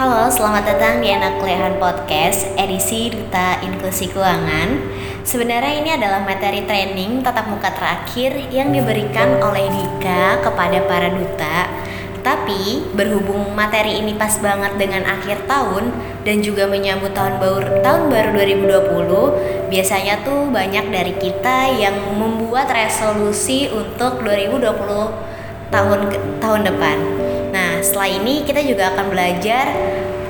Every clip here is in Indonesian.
Halo, selamat datang di Anak Kuliahan Podcast edisi Duta Inklusi Keuangan. Sebenarnya ini adalah materi training tatap muka terakhir yang diberikan oleh Dika kepada para duta. Tapi berhubung materi ini pas banget dengan akhir tahun dan juga menyambut tahun baru tahun baru 2020, biasanya tuh banyak dari kita yang membuat resolusi untuk 2020 tahun tahun depan. Nah, setelah ini kita juga akan belajar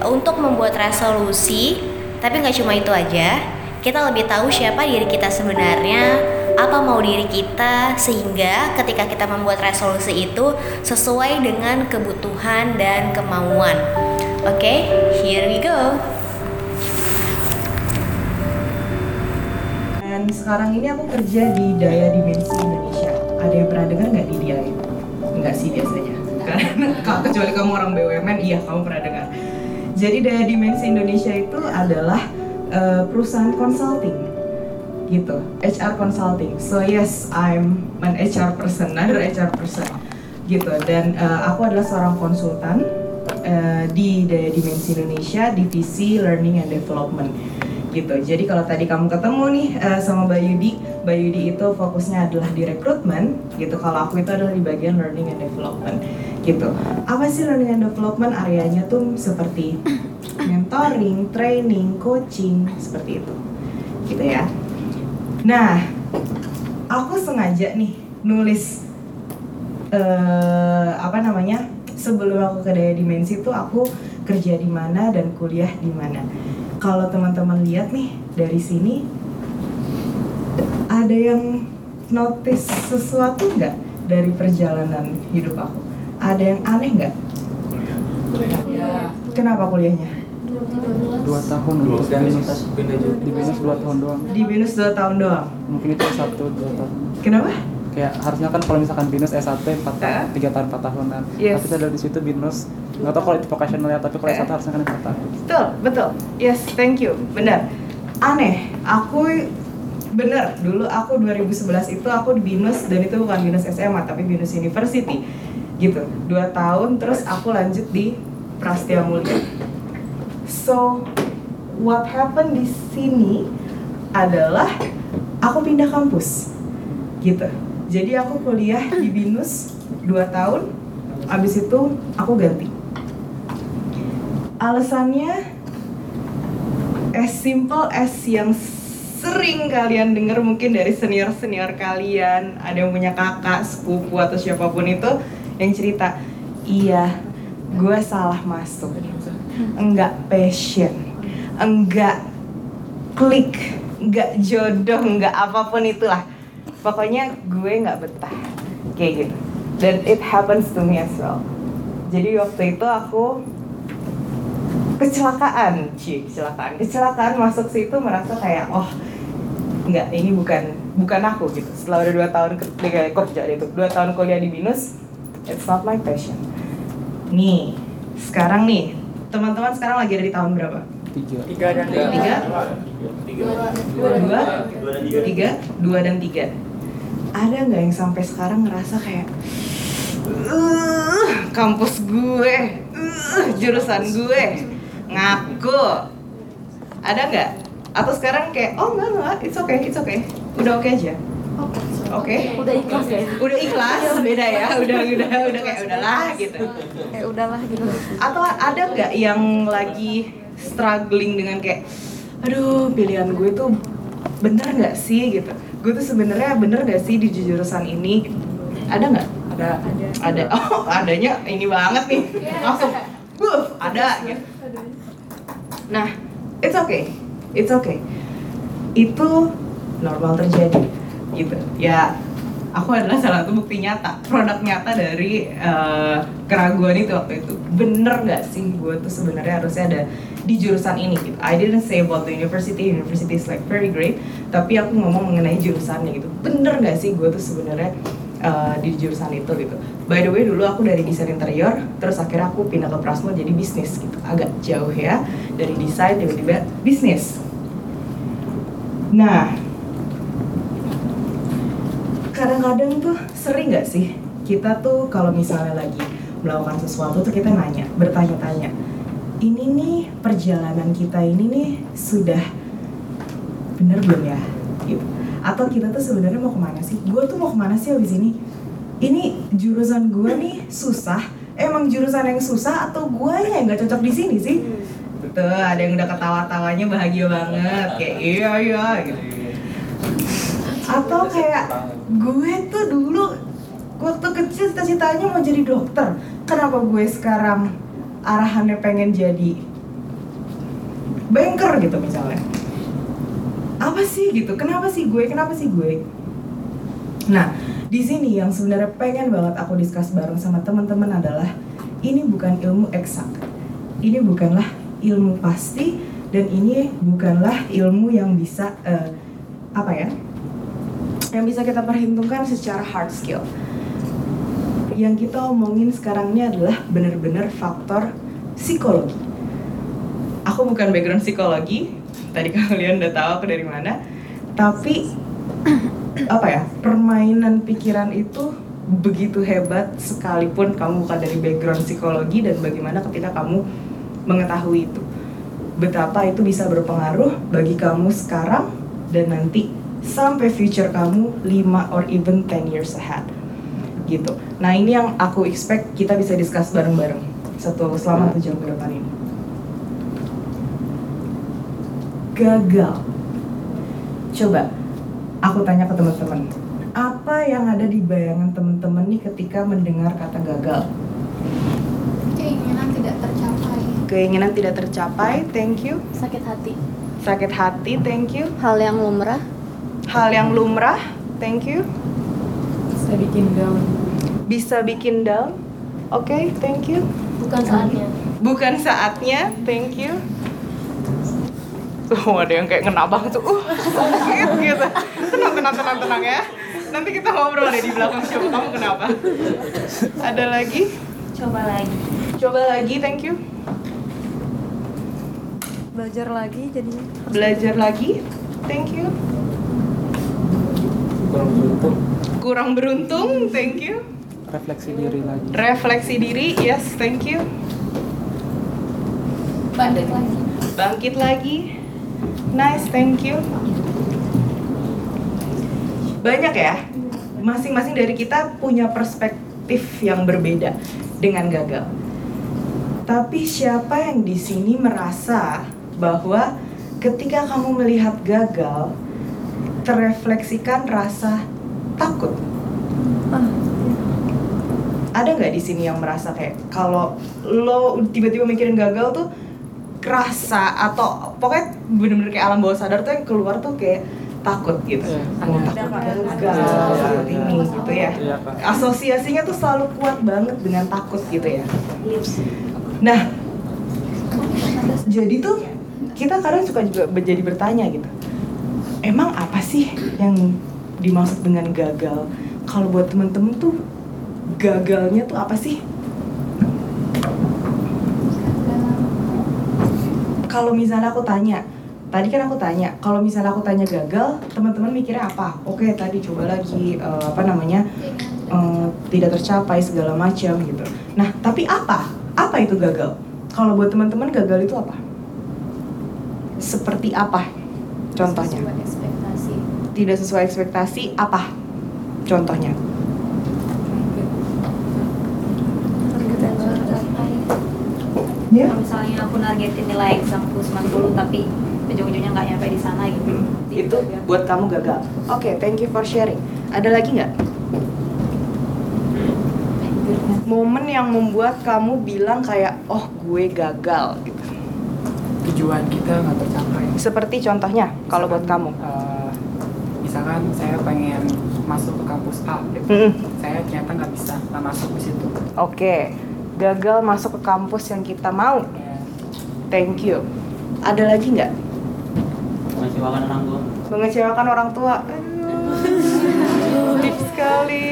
untuk membuat resolusi, tapi nggak cuma itu aja. Kita lebih tahu siapa diri kita sebenarnya, apa mau diri kita, sehingga ketika kita membuat resolusi itu sesuai dengan kebutuhan dan kemauan. Oke, okay, here we go. Dan sekarang ini aku kerja di Daya Dimensi Indonesia. Ada yang pernah dengar nggak di dia? Enggak sih biasanya karena kecuali kamu orang BUMN iya kamu pernah dengar. Jadi Daya Dimensi Indonesia itu adalah uh, perusahaan consulting gitu. HR consulting. So yes I'm an HR person another HR person gitu. Dan uh, aku adalah seorang konsultan uh, di Daya Dimensi Indonesia divisi Learning and Development gitu. Jadi kalau tadi kamu ketemu nih uh, sama Mbak Yudi, Mbak Yudi itu fokusnya adalah di rekrutmen gitu. Kalau aku itu adalah di bagian learning and development gitu. Apa sih learning and development? Areanya tuh seperti mentoring, training, coaching seperti itu. Gitu ya. Nah, aku sengaja nih nulis uh, apa namanya? Sebelum aku ke Daya Dimensi itu aku kerja di mana dan kuliah di mana kalau teman-teman lihat nih dari sini ada yang notice sesuatu nggak dari perjalanan hidup aku? Ada yang aneh nggak? Kenapa kuliahnya? Dua tahun untuk di binus. Di binus dua tahun doang. Di binus dua tahun doang. Mungkin itu satu dua tahun. Kenapa? Kayak harusnya kan kalau misalkan binus S1 empat tahun, tiga tahun empat tahunan. Yes. Tapi saya dari situ binus nggak tahu kalau itu vocational ya tapi kalau S1 harusnya kan empat tahun. Betul, betul. Yes, thank you. Benar. Aneh, aku bener dulu aku 2011 itu aku di binus dan itu bukan binus SMA tapi binus university gitu. Dua tahun terus aku lanjut di Prastia Mulia. So what happened di sini adalah aku pindah kampus gitu. Jadi aku kuliah di binus dua tahun abis itu aku ganti. Alasannya as simple as yang sering kalian dengar mungkin dari senior-senior kalian ada yang punya kakak, sepupu atau siapa pun itu yang cerita iya gue salah masuk. Enggak passion enggak klik enggak jodoh enggak apa pun itulah. Pokoknya gue nggak betah kayak gitu. Dan it happens to me as well. Jadi waktu itu aku kecelakaan cie kecelakaan. Kecelakaan masuk situ merasa kayak oh nggak ini bukan bukan aku gitu. Setelah udah dua tahun kerja kerja itu? Dua tahun kuliah di binus it's not my passion. Nih sekarang nih teman-teman sekarang lagi ada di tahun berapa? Tiga. Tiga dan tiga. tiga. dua. Dua tiga. Dua dan tiga. Ada nggak yang sampai sekarang ngerasa kayak uh, kampus gue uh, jurusan gue ngaku. Ada nggak? Atau sekarang kayak oh enggak enggak it's okay it's okay. Udah oke aja oke. Udah ikhlas ya? Udah ikhlas beda ya. Udah udah udah kayak udahlah gitu. Kayak udahlah gitu. Atau ada nggak yang lagi struggling dengan kayak aduh pilihan gue tuh bener nggak sih? Gitu. Gue tuh sebenarnya bener nggak sih di jurusan ini? Ada nggak? Ada. Ada. Oh adanya ini banget nih. Langsung buff ada. Gitu. nah it's okay. It's okay. Itu normal terjadi gitu. Ya aku adalah salah satu bukti nyata produk nyata dari uh, keraguan itu waktu itu. Bener nggak sih gue tuh sebenarnya harusnya ada di jurusan ini gitu? I didn't say about the university university is like very great tapi aku ngomong mengenai jurusannya gitu. Bener nggak sih gue tuh sebenarnya uh, di jurusan itu gitu? By the way dulu aku dari desain interior terus akhirnya aku pindah ke Prasmo jadi bisnis gitu. Agak jauh ya dari desain tiba-tiba bisnis. Nah kadang-kadang tuh sering nggak sih kita tuh kalau misalnya lagi melakukan sesuatu tuh kita nanya bertanya-tanya ini nih perjalanan kita ini nih sudah bener belum ya? Gitu. Atau kita tuh sebenarnya mau ke mana sih? Gue tuh mau ke mana sih abis ini? Ini jurusan gue nih susah. Emang jurusan yang susah atau gue yang nggak cocok di sini sih? Tuh ada yang udah ketawa-tawanya bahagia banget kayak iya iya gitu atau kayak gue tuh dulu waktu kecil cita-citanya mau jadi dokter. Kenapa gue sekarang arahannya pengen jadi banker gitu misalnya? Apa sih gitu? Kenapa sih gue? Kenapa sih gue? Nah di sini yang sebenarnya pengen banget aku diskus bareng sama teman-teman adalah ini bukan ilmu eksak. Ini bukanlah ilmu pasti dan ini bukanlah ilmu yang bisa eh, apa ya yang bisa kita perhitungkan secara hard skill. Yang kita omongin sekarang ini adalah benar-benar faktor psikologi. Aku bukan background psikologi. Tadi kalian udah tahu aku dari mana. Tapi apa ya permainan pikiran itu begitu hebat sekalipun kamu bukan dari background psikologi dan bagaimana ketika kamu mengetahui itu. Betapa itu bisa berpengaruh bagi kamu sekarang dan nanti sampai future kamu 5 or even 10 years ahead. Gitu. Nah ini yang aku expect kita bisa discuss bareng-bareng. Satu selama satu jam ke depan ini. Gagal. Coba aku tanya ke teman-teman. Apa yang ada di bayangan teman-teman nih ketika mendengar kata gagal? Keinginan tidak tercapai. Keinginan tidak tercapai thank you. Sakit hati. sakit hati thank you. Hal yang lumrah. Hal yang lumrah thank you Bisa bikin down. bisa bikin down oke thank you Bukan saatnya. bukan saatnya thank you Oh, ada yang kayak ngena banget tuh. Uh, sakit gitu. Tenang, tenang, tenang, tenang ya. Nanti kita ngobrol deh di belakang coba kamu kenapa. Ada lagi? Coba lagi. Coba lagi, thank you. Belajar lagi jadinya. Belajar lagi, thank you. Kurang beruntung. Kurang beruntung, thank you. Refleksi diri lagi. Refleksi diri, yes, thank you. bangkit lagi Bangkit lagi, nice, thank you. Banyak ya, masing-masing dari kita punya perspektif yang berbeda dengan gagal. Tapi siapa yang di sini merasa bahwa ketika kamu melihat gagal, terefleksikan rasa takut? Ada nggak di sini yang merasa kayak kalau lo tiba-tiba mikirin gagal tuh kerasa atau pokoknya bener-bener kayak alam bawah sadar tuh yang keluar tuh kayak takut gitu, Iya. mau takut gagal seperti ini gitu ya. Iya. Asosiasinya tuh selalu kuat banget dengan takut gitu ya. Nah, jadi tuh kita kadang suka juga menjadi bertanya gitu. Emang apa sih yang dimaksud dengan gagal? Kalau buat temen-temen tuh gagalnya tuh apa sih? Kalau misalnya aku tanya, tadi kan aku tanya, kalau misalnya aku tanya gagal, teman-teman mikirnya apa? Oke, tadi coba lagi eh, apa namanya? eh, tidak tercapai segala macam gitu. Nah, tapi apa? Apa itu gagal? Kalau buat teman-teman gagal itu apa? Seperti apa? Contohnya? sesuai ekspektasi Tidak sesuai ekspektasi apa? Contohnya? Ya. Kalau misalnya aku nargetin nilai examku 90 tapi ujung-ujungnya nggak nyampe di sana gitu. Itu buat kamu gagal. Oke, thank you for sharing. Ada lagi nggak? Momen yang membuat kamu bilang kayak, oh gue gagal. Tujuan kita nggak tercapai. Seperti contohnya, kalau buat kamu. Eh, misalkan saya pengen masuk ke kampus A, gitu. Mm-mm. saya ternyata nggak bisa nggak masuk di situ. Oke, gagal masuk ke kampus yang kita mau. Ya, Thank you. Ada lagi nggak? mengecewakan orang tua Mengecewakan orang tua. Aduh, deep sekali.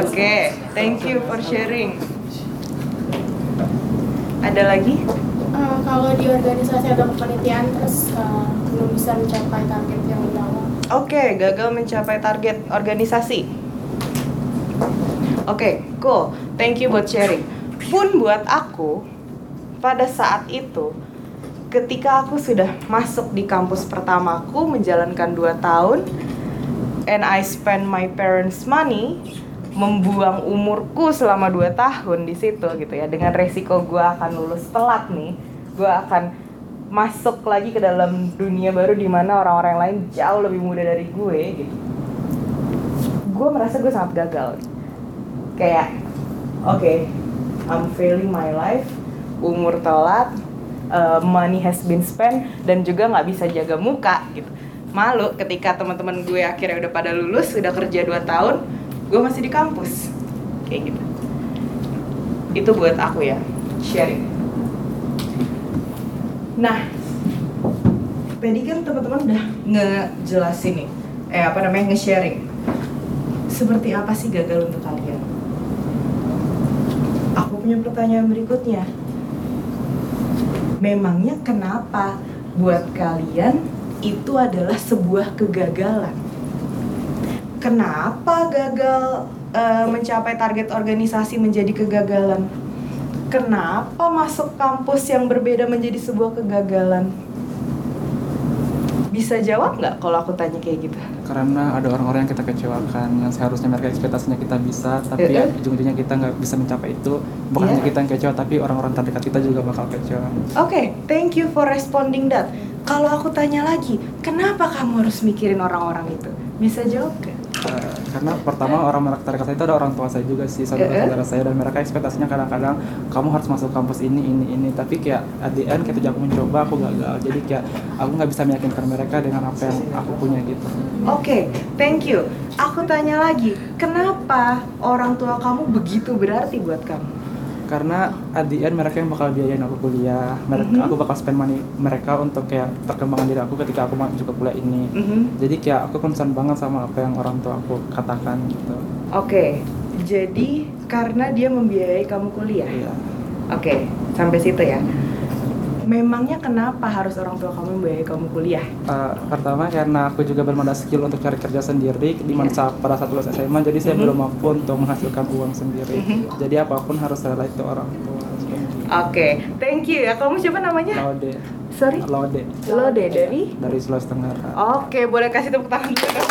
Oke, thank you for sharing. Ada lagi? Eh, kalau di organisasi atau kepanitiaan terus eh, belum bisa mencapai target yang awal Oke, gagal mencapai target organisasi. Oke, cool. Thank you buat sharing. Pun buat aku, pada saat itu ketika aku sudah masuk di kampus pertamaku menjalankan 2 tahun and I spend my parents money membuang umurku selama 2 tahun di situ gitu ya dengan resiko gue akan lulus telat nih gue akan masuk lagi ke dalam dunia baru di mana orang-orang lain jauh lebih muda dari gue gitu. Gue merasa gue sangat gagal. Kayak oke I'm failing my life umur telat uh, money has been spent dan juga nggak bisa jaga muka gitu. Malu ketika teman-teman gue akhirnya udah pada lulus udah kerja 2 tahun gue masih di kampus. Kayak gitu. Itu buat aku ya. Sharing nah tadi kan teman-teman udah ngejelasin nih. Eh apa namanya? Nge-sharing. Seperti apa sih gagal untuk kalian? Aku punya pertanyaan berikutnya. Memangnya kenapa buat kalian itu adalah sebuah kegagalan? Kenapa gagal uh, mencapai target organisasi menjadi kegagalan kenapa masuk kampus yang berbeda menjadi sebuah kegagalan bisa jawab nggak kalau aku tanya kayak gitu karena ada orang-orang yang kita kecewakan yang seharusnya mereka ekspektasinya kita bisa tapi Eh, eh. ya ujung-ujungnya kita nggak bisa mencapai itu bukan Iya. hanya kita yang kecewa tapi orang-orang terdekat kita juga bakal kecewa Oke, thank you for responding that. Kalau aku tanya lagi, kenapa kamu harus mikirin orang-orang itu? Bisa jawab gak? Eh, karena pertama orang terdekat saya itu ada orang tua saya juga sih saudara-saudara saya dan mereka ekspektasinya kadang-kadang kamu harus masuk kampus ini ini ini tapi kayak at the end ketika aku mencoba aku gagal jadi kayak aku nggak bisa meyakinkan mereka dengan apa yang aku punya gitu Oke, thank you. Aku tanya lagi, kenapa orang tua kamu begitu berarti buat kamu? Karena at the end mereka yang bakal biayain aku kuliah mereka Mhm. aku bakal spend money mereka untuk kayak perkembangan diri aku ketika aku masuk ke kuliah ini Mhm. jadi kayak aku concern banget sama apa yang orang tua aku katakan gitu Oke, jadi karena dia membiayai kamu kuliah. iya Oke, sampai situ ya. Memangnya kenapa harus orang tua kamu membiayai kamu kuliah? Uh, pertama karena aku juga belum ada skill untuk cari kerja sendiri di mana Iya. saat pada saat lulus SMA jadi saya Mhm. belum mampu untuk menghasilkan uang sendiri Mhm. jadi apa pun harus relate ke orang tua Oke, thank you ya. Kamu siapa namanya? Laude Sorry? Laude Lode dari? dari Sulawesi Tenggara Oke, boleh kasih tepuk tangan dulu.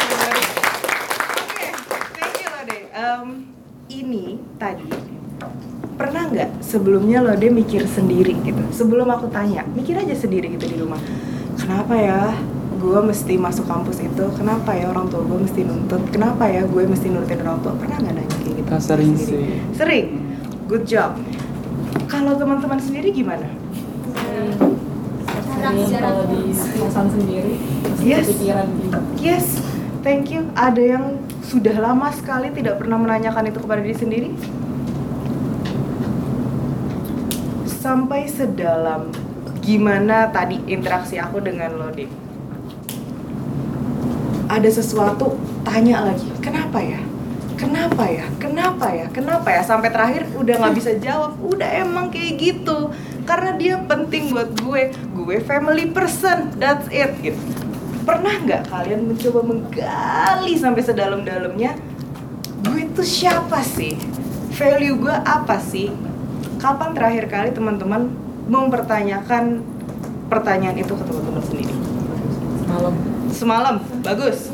Oke, thank you Lode. Em, ini tadi pernah nggak sebelumnya Lode mikir sendiri gitu? Sebelum aku tanya, mikir aja sendiri gitu di rumah. Kenapa ya gue mesti masuk kampus itu? Kenapa ya orang tua gue mesti nuntut? Kenapa ya gue mesti nurutin orang tua? Pernah nggak nanya kayak gitu? Ah, sering sendiri? sih. Sering. Good job. Kalau teman-teman sendiri gimana? Jarak-jarak kosan sendiri Yes. kepikiran gitu Yes, thank you. Ada yang sudah lama sekali tidak pernah menanyakan itu kepada diri sendiri? Sampai sedalam gimana tadi interaksi aku dengan lo, Dik? Ada sesuatu, tanya lagi, kenapa ya? Kenapa ya? Kenapa ya? Kenapa ya? Sampai terakhir udah nggak bisa jawab, udah emang kayak gitu. Karena dia penting buat gue, gue family person, that's it gitu pernah nggak kalian mencoba menggali sampai sedalam-dalamnya gue itu siapa sih value gue apa sih kapan terakhir kali teman-teman mempertanyakan pertanyaan itu ke teman-teman sendiri? Malam semalam? Bagus.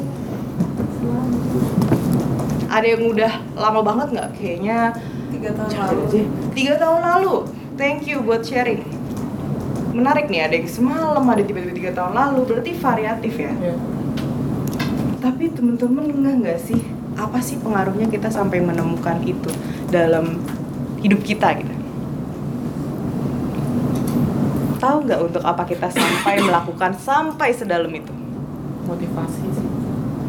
Ada yang udah lama banget nggak? Kayaknya tiga tahun aja. tiga tahun lalu. Thank you buat sharing. Menarik nih ada yang semalam ada tiba-tiba tiga tahun lalu. Berarti variatif ya? Ya. Tapi temen-temen enggak nggak sih? Apa sih pengaruhnya kita sampai menemukan itu dalam hidup kita gitu tahu nggak untuk apa kita sampai melakukan sampai sedalam itu? Motivasi sih.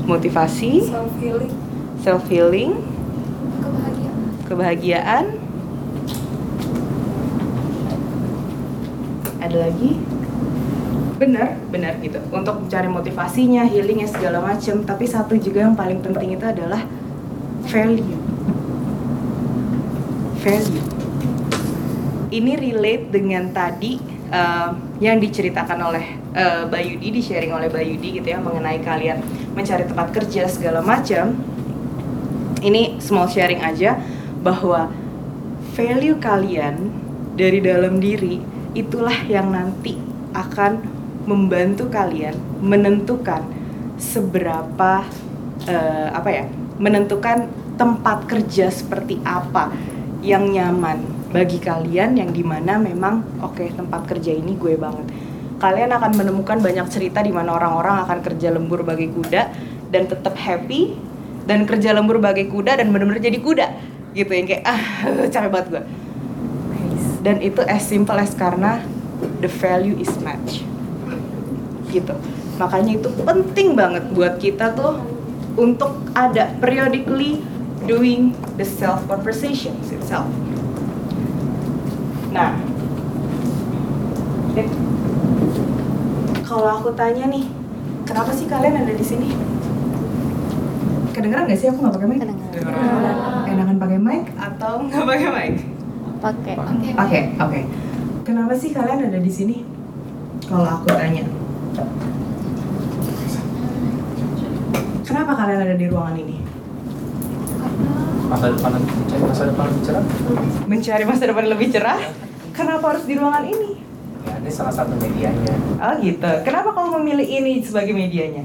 Motivasi self healing self healing kebahagiaan. kebahagiaan. Ada lagi? Benar benar gitu. Untuk mencari motivasinya healingnya segala macam tapi satu juga yang paling penting itu adalah value. Value. Ini relate dengan tadi eh, yang diceritakan oleh eh, Bayudi di sharing oleh Bayudi gitu ya mengenai kalian mencari tempat kerja segala macam ini small sharing aja bahwa value kalian dari dalam diri itulah yang nanti akan membantu kalian menentukan seberapa eh, apa ya menentukan tempat kerja seperti apa yang nyaman bagi kalian yang di mana memang oke tempat kerja ini gue banget. Kalian akan menemukan banyak cerita di mana orang-orang akan kerja lembur bagi kuda dan tetap happy dan kerja lembur bagi kuda dan benar-benar jadi kuda gitu yang kayak ah capek banget gue dan itu as simple as karena the value is match gitu. Makanya itu penting banget buat kita tuh untuk ada periodically doing the self conversations itself nah kalau aku tanya nih kenapa sih kalian ada di sini? Kedengeran gak sih? Aku nggak pakai mic. Enakan pakai mic atau nggak pakai mic? Pakai. Oke, oke. Kenapa sih kalian ada di sini? Kalau aku tanya. Kenapa kalian ada di ruangan ini? masa depan mencari masa depan lebih cerah? Mencari masa depan lebih cerah? Kenapa harus di ruangan ini? ya ini salah satu medianya Oh gitu. Kenapa kamu memilih ini sebagai medianya?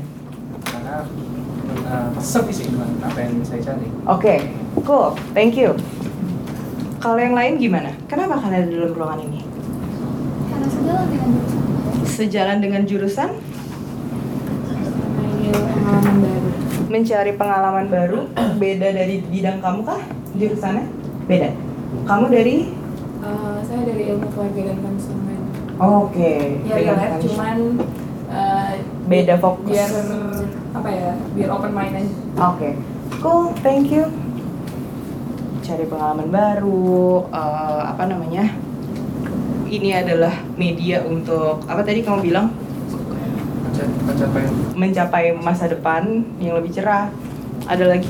karena uh, sepi sih apa yang saya cari Oke, cool. Thank you. Kalau yang lain gimana? Kenapa kalian ada di dalam ruangan ini? Karena sejalan dengan jurusan. Sejalan dengan jurusan pengalaman baru. mencari pengalaman baru beda dari bidang kamu kah jurusannya beda kamu dari Eh, saya dari ilmu keluarga dan konsumen. oke Ya dengan relate, kans- cuman eh, beda fokus. biar apa ya, biar open mind aja. oke cool thank you. Cari pengalaman baru eh, apa namanya ini adalah media untuk apa tadi kamu bilang? Mencapai. Mencapai masa depan yang lebih cerah. Ada lagi?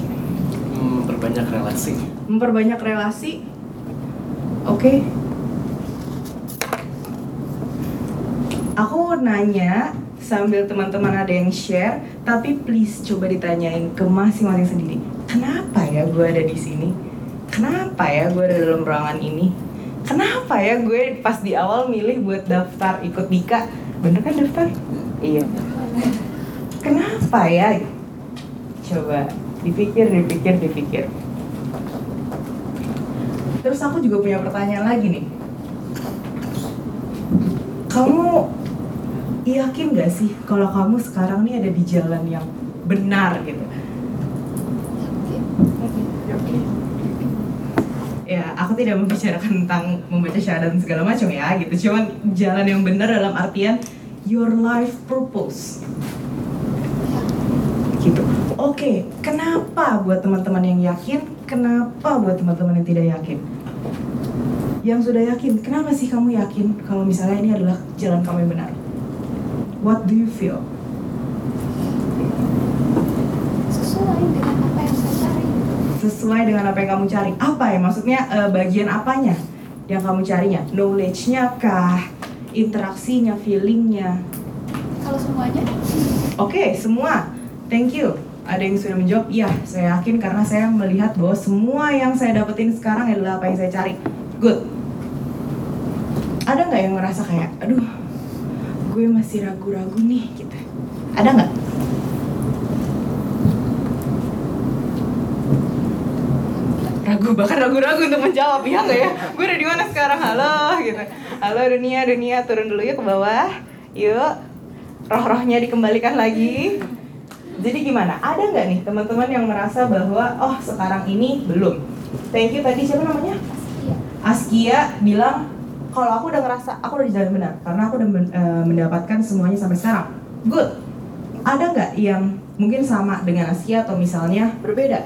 Memperbanyak relasi. Memperbanyak relasi oke. Aku nanya sambil teman-teman ada yang share tapi please coba ditanyain ke masing-masing sendiri. Kenapa ya gue ada di sini? Kenapa ya gue ada dalam ruangan ini? Kenapa ya gue pas di awal milih buat daftar ikut Dika? Bener kan daftar? Iya. Kenapa ya? Coba dipikir dipikir dipikir Terus aku juga punya pertanyaan lagi nih. Kamu yakin gak sih kalau kamu sekarang nih ada di jalan yang benar gitu? Ya, aku tidak membicarakan tentang membaca syahadat dan segala macam ya gitu. Cuman jalan yang benar dalam artian your life purpose. Gitu. Oke, kenapa buat teman-teman yang yakin? Kenapa buat teman-teman yang tidak yakin? Yang sudah yakin, kenapa sih kamu yakin kalau misalnya ini adalah jalan kamu yang benar? What do you feel? Sesuai dengan apa yang saya cari. Sesuai dengan apa yang kamu cari. Apa ya? Maksudnya eh, bagian apanya yang kamu carinya? Knowledge-nya kah? Interaksinya, feelingnya? Kalau semuanya, Oke, semua. Thank you. Ada yang sudah menjawab, iya, saya yakin karena saya melihat bahwa semua yang saya dapetin sekarang adalah apa yang saya cari. Good. Ada nggak yang ngerasa kayak, aduh, gue masih ragu-ragu nih, gitu. Ada nggak? Ragu, bahkan ragu-ragu untuk menjawab, ya nggak ya? Gue udah mana sekarang? Halo, gitu. Halo dunia, dunia, turun dulu yuk ke bawah. Yuk, roh-rohnya dikembalikan lagi. Jadi gimana? Ada nggak nih teman-teman yang merasa bahwa oh sekarang ini belum? Thank you tadi siapa namanya? Askia bilang kalau aku udah ngerasa aku udah di jalan benar karena aku udah men- eh, mendapatkan semuanya sampai sekarang. Good. Ada nggak yang mungkin sama dengan Askia atau misalnya berbeda?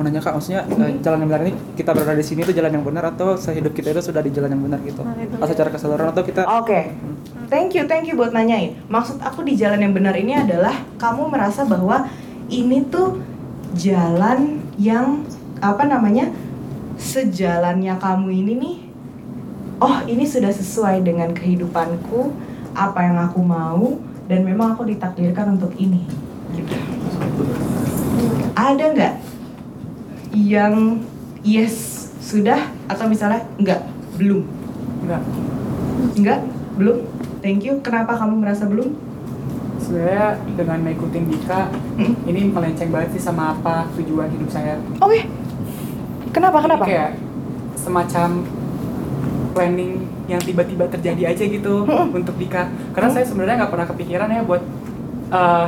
Mau nanya kak maksudnya eh, jalan yang benar ini kita berada di sini itu jalan yang benar atau sehidup kita itu sudah di jalan yang benar gitu atau secara keseluruhan atau kita Oke, thank you, thank you buat nanyain. Maksud aku di jalan yang benar ini adalah kamu merasa bahwa ini tuh jalan yang apa namanya sejalannya kamu ini nih. Oh, ini sudah sesuai dengan kehidupanku, apa yang aku mau, dan memang aku ditakdirkan untuk ini. Gitu. ada nggak yang yes sudah atau misalnya enggak belum Enggak. enggak belum thank you kenapa kamu merasa belum Sebenarnya dengan ngikutin Dika, Hmm. ini melenceng banget sih sama apa tujuan hidup saya. oke kenapa kenapa Ini kayak semacam planning yang tiba-tiba terjadi aja gitu Mm-mm. untuk Dika. Karena saya sebenarnya nggak pernah kepikiran ya buat eh,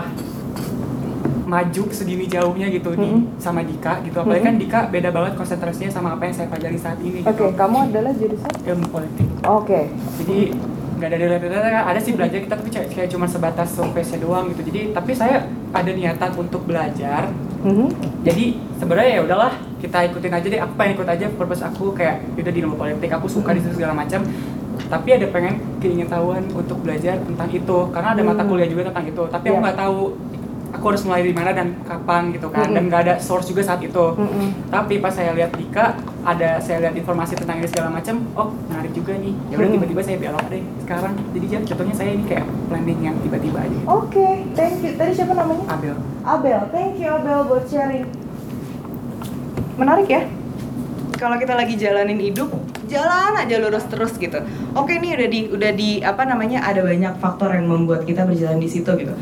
maju sedini jauhnya gitu di Mm-mm. sama Dika gitu. Apalagi Mm-mm. kan Dika beda banget konsentrasinya sama apa yang saya pelajari saat ini. oke Gitu. kamu adalah jurusan Ilmu politik. oke Jadi nggak ada data ada sih belajar kita tapi kayak, kayak cuma sebatas survei doang gitu. Jadi tapi saya ada niatan untuk belajar Mhm. jadi sebenarnya ya udahlah kita ikutin aja deh aku pengen ikut aja purpose aku kayak udah di ilmu politik aku suka di situ segala macam tapi ada pengen keingin tahuan untuk belajar tentang itu karena ada mata Hmm. kuliah juga tentang itu tapi aku Iya. nggak tahu aku harus mulai dari mana dan kapan gitu kan Mm-mm. dan nggak ada source juga saat itu Mm-mm. tapi pas saya lihat Dika ada saya lihat informasi tentang ini segala macam oh menarik juga nih ya udah Mm-mm. tiba-tiba saya belok deh sekarang jadi ya contohnya saya ini kayak planning yang tiba-tiba aja. Oke, thank you. Tadi siapa namanya? Abel Abel. Thank you Abel buat sharing. Menarik ya? Kalau kita lagi jalanin hidup, jalan aja lurus terus gitu. Oke nih udah di udah di apa namanya ada banyak faktor yang membuat kita berjalan di situ gitu.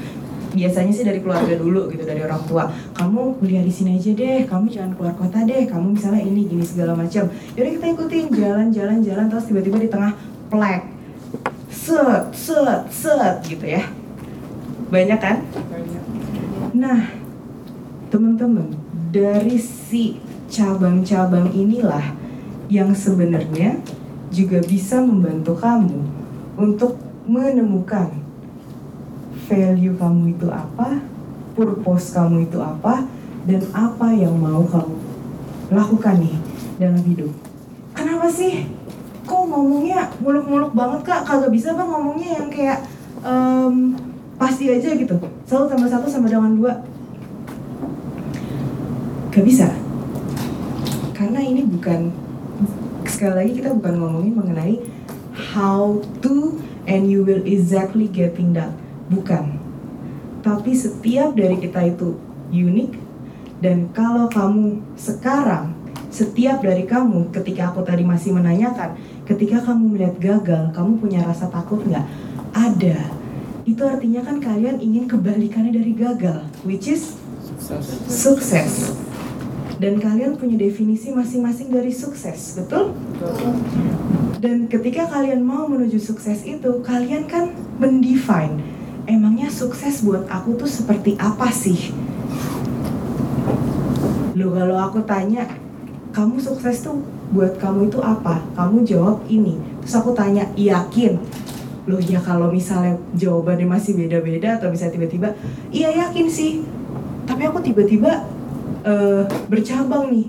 Biasanya sih dari keluarga dulu gitu dari orang tua. Kamu kuliah di sini aja deh, kamu jangan keluar kota deh, kamu misalnya ini gini segala macam. Jadi kita ikutin jalan-jalan jalan terus tiba-tiba di tengah plek. Set, set, set gitu ya. Banyak kan? Nah, teman-teman, dari si cabang-cabang inilah yang sebenarnya juga bisa membantu kamu untuk menemukan value kamu itu apa, purpose kamu itu apa, dan apa yang mau kamu lakukan nih dalam hidup. Kenapa sih? Kok ngomongnya muluk-muluk banget kak? Kagak bisa bang ngomongnya yang kayak em, pasti aja gitu. Satu tambah satu sama dengan dua. Gak bisa. Karena ini bukan sekali lagi kita bukan ngomongin mengenai how to and you will exactly getting that. Bukan. Tapi setiap dari kita itu unik dan kalau kamu sekarang setiap dari kamu ketika aku tadi masih menanyakan ketika kamu melihat gagal kamu punya rasa takut nggak? Ada. Itu artinya kan kalian ingin kebalikannya dari gagal which is sukses. dan kalian punya definisi masing-masing dari sukses betul. Dan ketika kalian mau menuju sukses itu kalian kan mendefine emangnya sukses buat aku tuh seperti apa sih Loh kalau aku tanya kamu sukses tuh buat kamu itu apa? Kamu jawab ini. Terus aku tanya, yakin? Loh ya kalau misalnya jawabannya masih beda-beda atau bisa tiba-tiba, iya yakin sih. Tapi aku tiba-tiba eh, bercabang nih,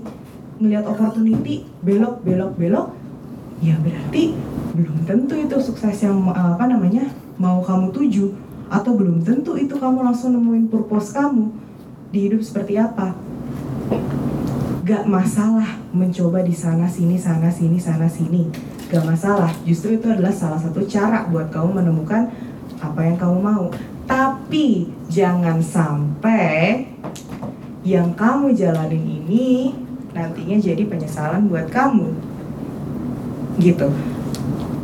ngelihat opportunity, belok, belok, belok. Ya berarti belum tentu itu sukses yang eh, apa namanya mau kamu tuju atau belum tentu itu kamu langsung nemuin purpose kamu di hidup seperti apa. Gak masalah mencoba di sana sini sana sini sana sini. Gak masalah. Justru itu adalah salah satu cara buat kamu menemukan apa yang kamu mau. Tapi jangan sampai yang kamu jalanin ini nantinya jadi penyesalan buat kamu. Gitu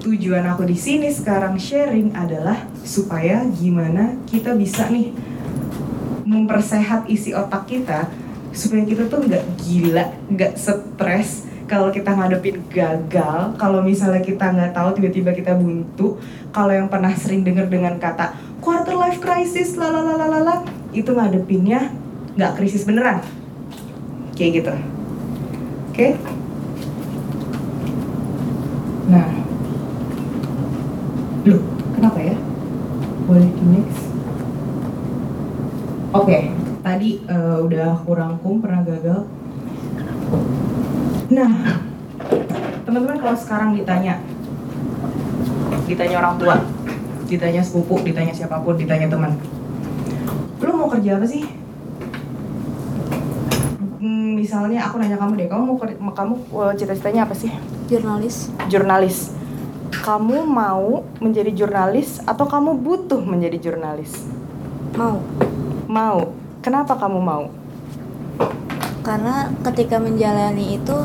tujuan aku di sini sekarang sharing adalah supaya gimana kita bisa nih mempersehat isi otak kita supaya kita tuh nggak gila, nggak stres kalau kita ngadepin gagal, kalau misalnya kita nggak tahu tiba-tiba kita buntu, kalau yang pernah sering dengar dengan kata quarter life crisis, lalalalalala, itu ngadepinnya nggak krisis beneran, kayak gitu, oke? Nah, loh, kenapa ya? Boleh di next? Oke, tadi eh, udah aku rangkum pernah gagal. Nah, teman-teman kalau sekarang ditanya, ditanya orang tua, ditanya sepupu, ditanya siapa pun, ditanya teman, lu mau kerja apa sih? Hmm, misalnya aku nanya kamu deh, kamu mau kamu eh, cita-citanya apa sih? Jurnalis. Jurnalis. Kamu mau menjadi jurnalis atau kamu butuh menjadi jurnalis? Mau. Mau. Kenapa kamu mau? karena ketika menjalani itu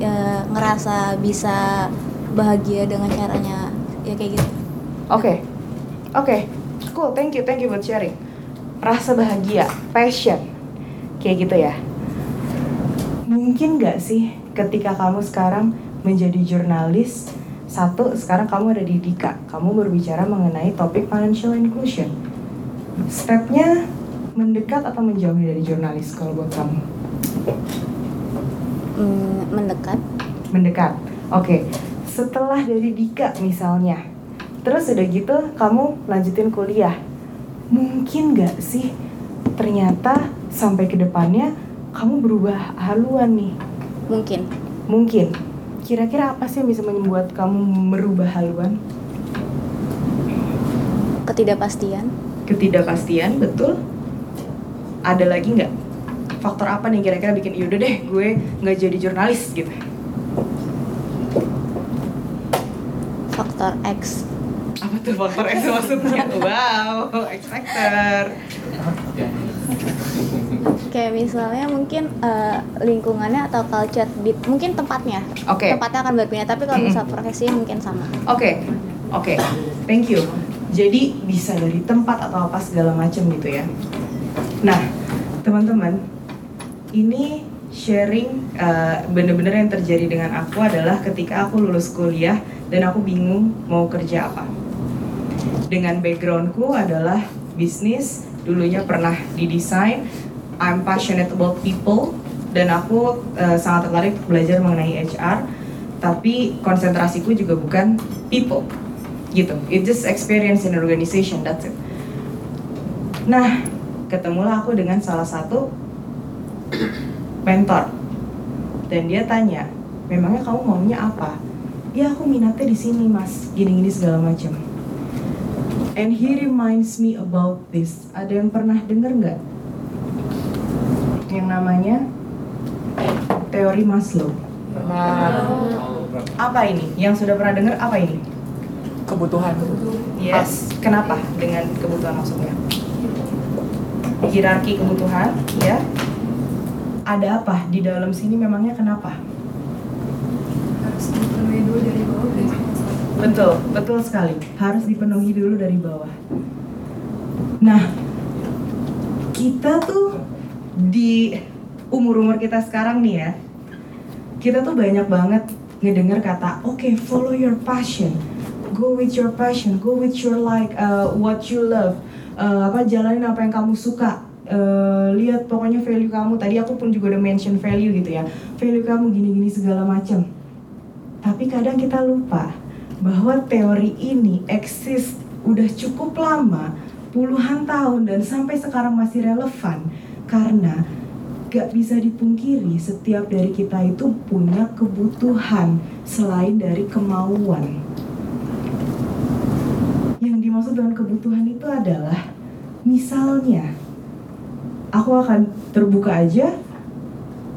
ya, ngerasa bisa bahagia dengan caranya ya kayak gitu Oke, oke, cool. Thank you, thank you buat sharing. Rasa bahagia, passion, kayak gitu ya. Mungkin nggak sih ketika kamu sekarang menjadi jurnalis, satu sekarang kamu ada di Dika, kamu berbicara mengenai topik financial inclusion. Stepnya mendekat atau menjauh dari jurnalis kalau buat kamu? Hmm, mendekat mendekat. Oke, setelah dari Dika misalnya, terus udah gitu kamu lanjutin kuliah, mungkin nggak sih ternyata sampai ke depannya kamu berubah haluan nih? mungkin Mungkin. Kira-kira apa sih yang bisa membuat kamu merubah haluan? ketidakpastian Ketidakpastian, betul. Ada lagi nggak? Faktor apa nih kira-kira bikin yaudah deh gue nggak jadi jurnalis gitu? faktor X Apa tuh faktor X maksudnya? Wow, X factor. Kayak misalnya mungkin eh, lingkungannya atau culture di mungkin tempatnya Oke. tempatnya akan berbeda tapi kalau misal profesinya mungkin sama Oke, oke, thank you. Jadi bisa dari tempat atau apa segala macam gitu ya. Nah, teman-teman, ini sharing uh, bener-bener yang terjadi dengan aku adalah ketika aku lulus kuliah dan aku bingung mau kerja apa. Dengan backgroundku adalah bisnis, dulunya pernah di desain. I'm passionate about people dan aku uh, sangat tertarik belajar mengenai HR tapi konsentrasiku juga bukan people gitu. It just experience in an organization that's it. Nah ketemulah aku dengan salah satu mentor dan dia tanya memangnya kamu maunya apa? Ya aku minatnya di sini mas. Gini-gini segala macam. And he reminds me about this. Ada yang pernah dengar nggak yang namanya teori Maslow apa ini yang sudah pernah dengar apa ini kebutuhan Yes. Kenapa dengan kebutuhan maksudnya? Hierarki kebutuhan, ya. Ada apa di dalam sini memangnya kenapa? harus dipenuhi dulu dari bawah Betul, betul sekali. Harus dipenuhi dulu dari bawah. Nah, kita tuh di umur-umur kita sekarang nih ya, kita tuh banyak banget ngedenger kata, oke, follow your passion, go with your passion, go with your like, uh, what you love, Uh, apa jalanin apa yang kamu suka, Uh, lihat pokoknya value kamu. Tadi aku pun juga udah mention value gitu ya, value kamu gini-gini segala macam. Tapi kadang kita lupa bahwa teori ini eksis udah cukup lama, puluhan tahun dan sampai sekarang masih relevan karena gak bisa dipungkiri setiap dari kita itu punya kebutuhan selain dari kemauan. Yang dimaksud dengan kebutuhan itu adalah misalnya aku akan terbuka aja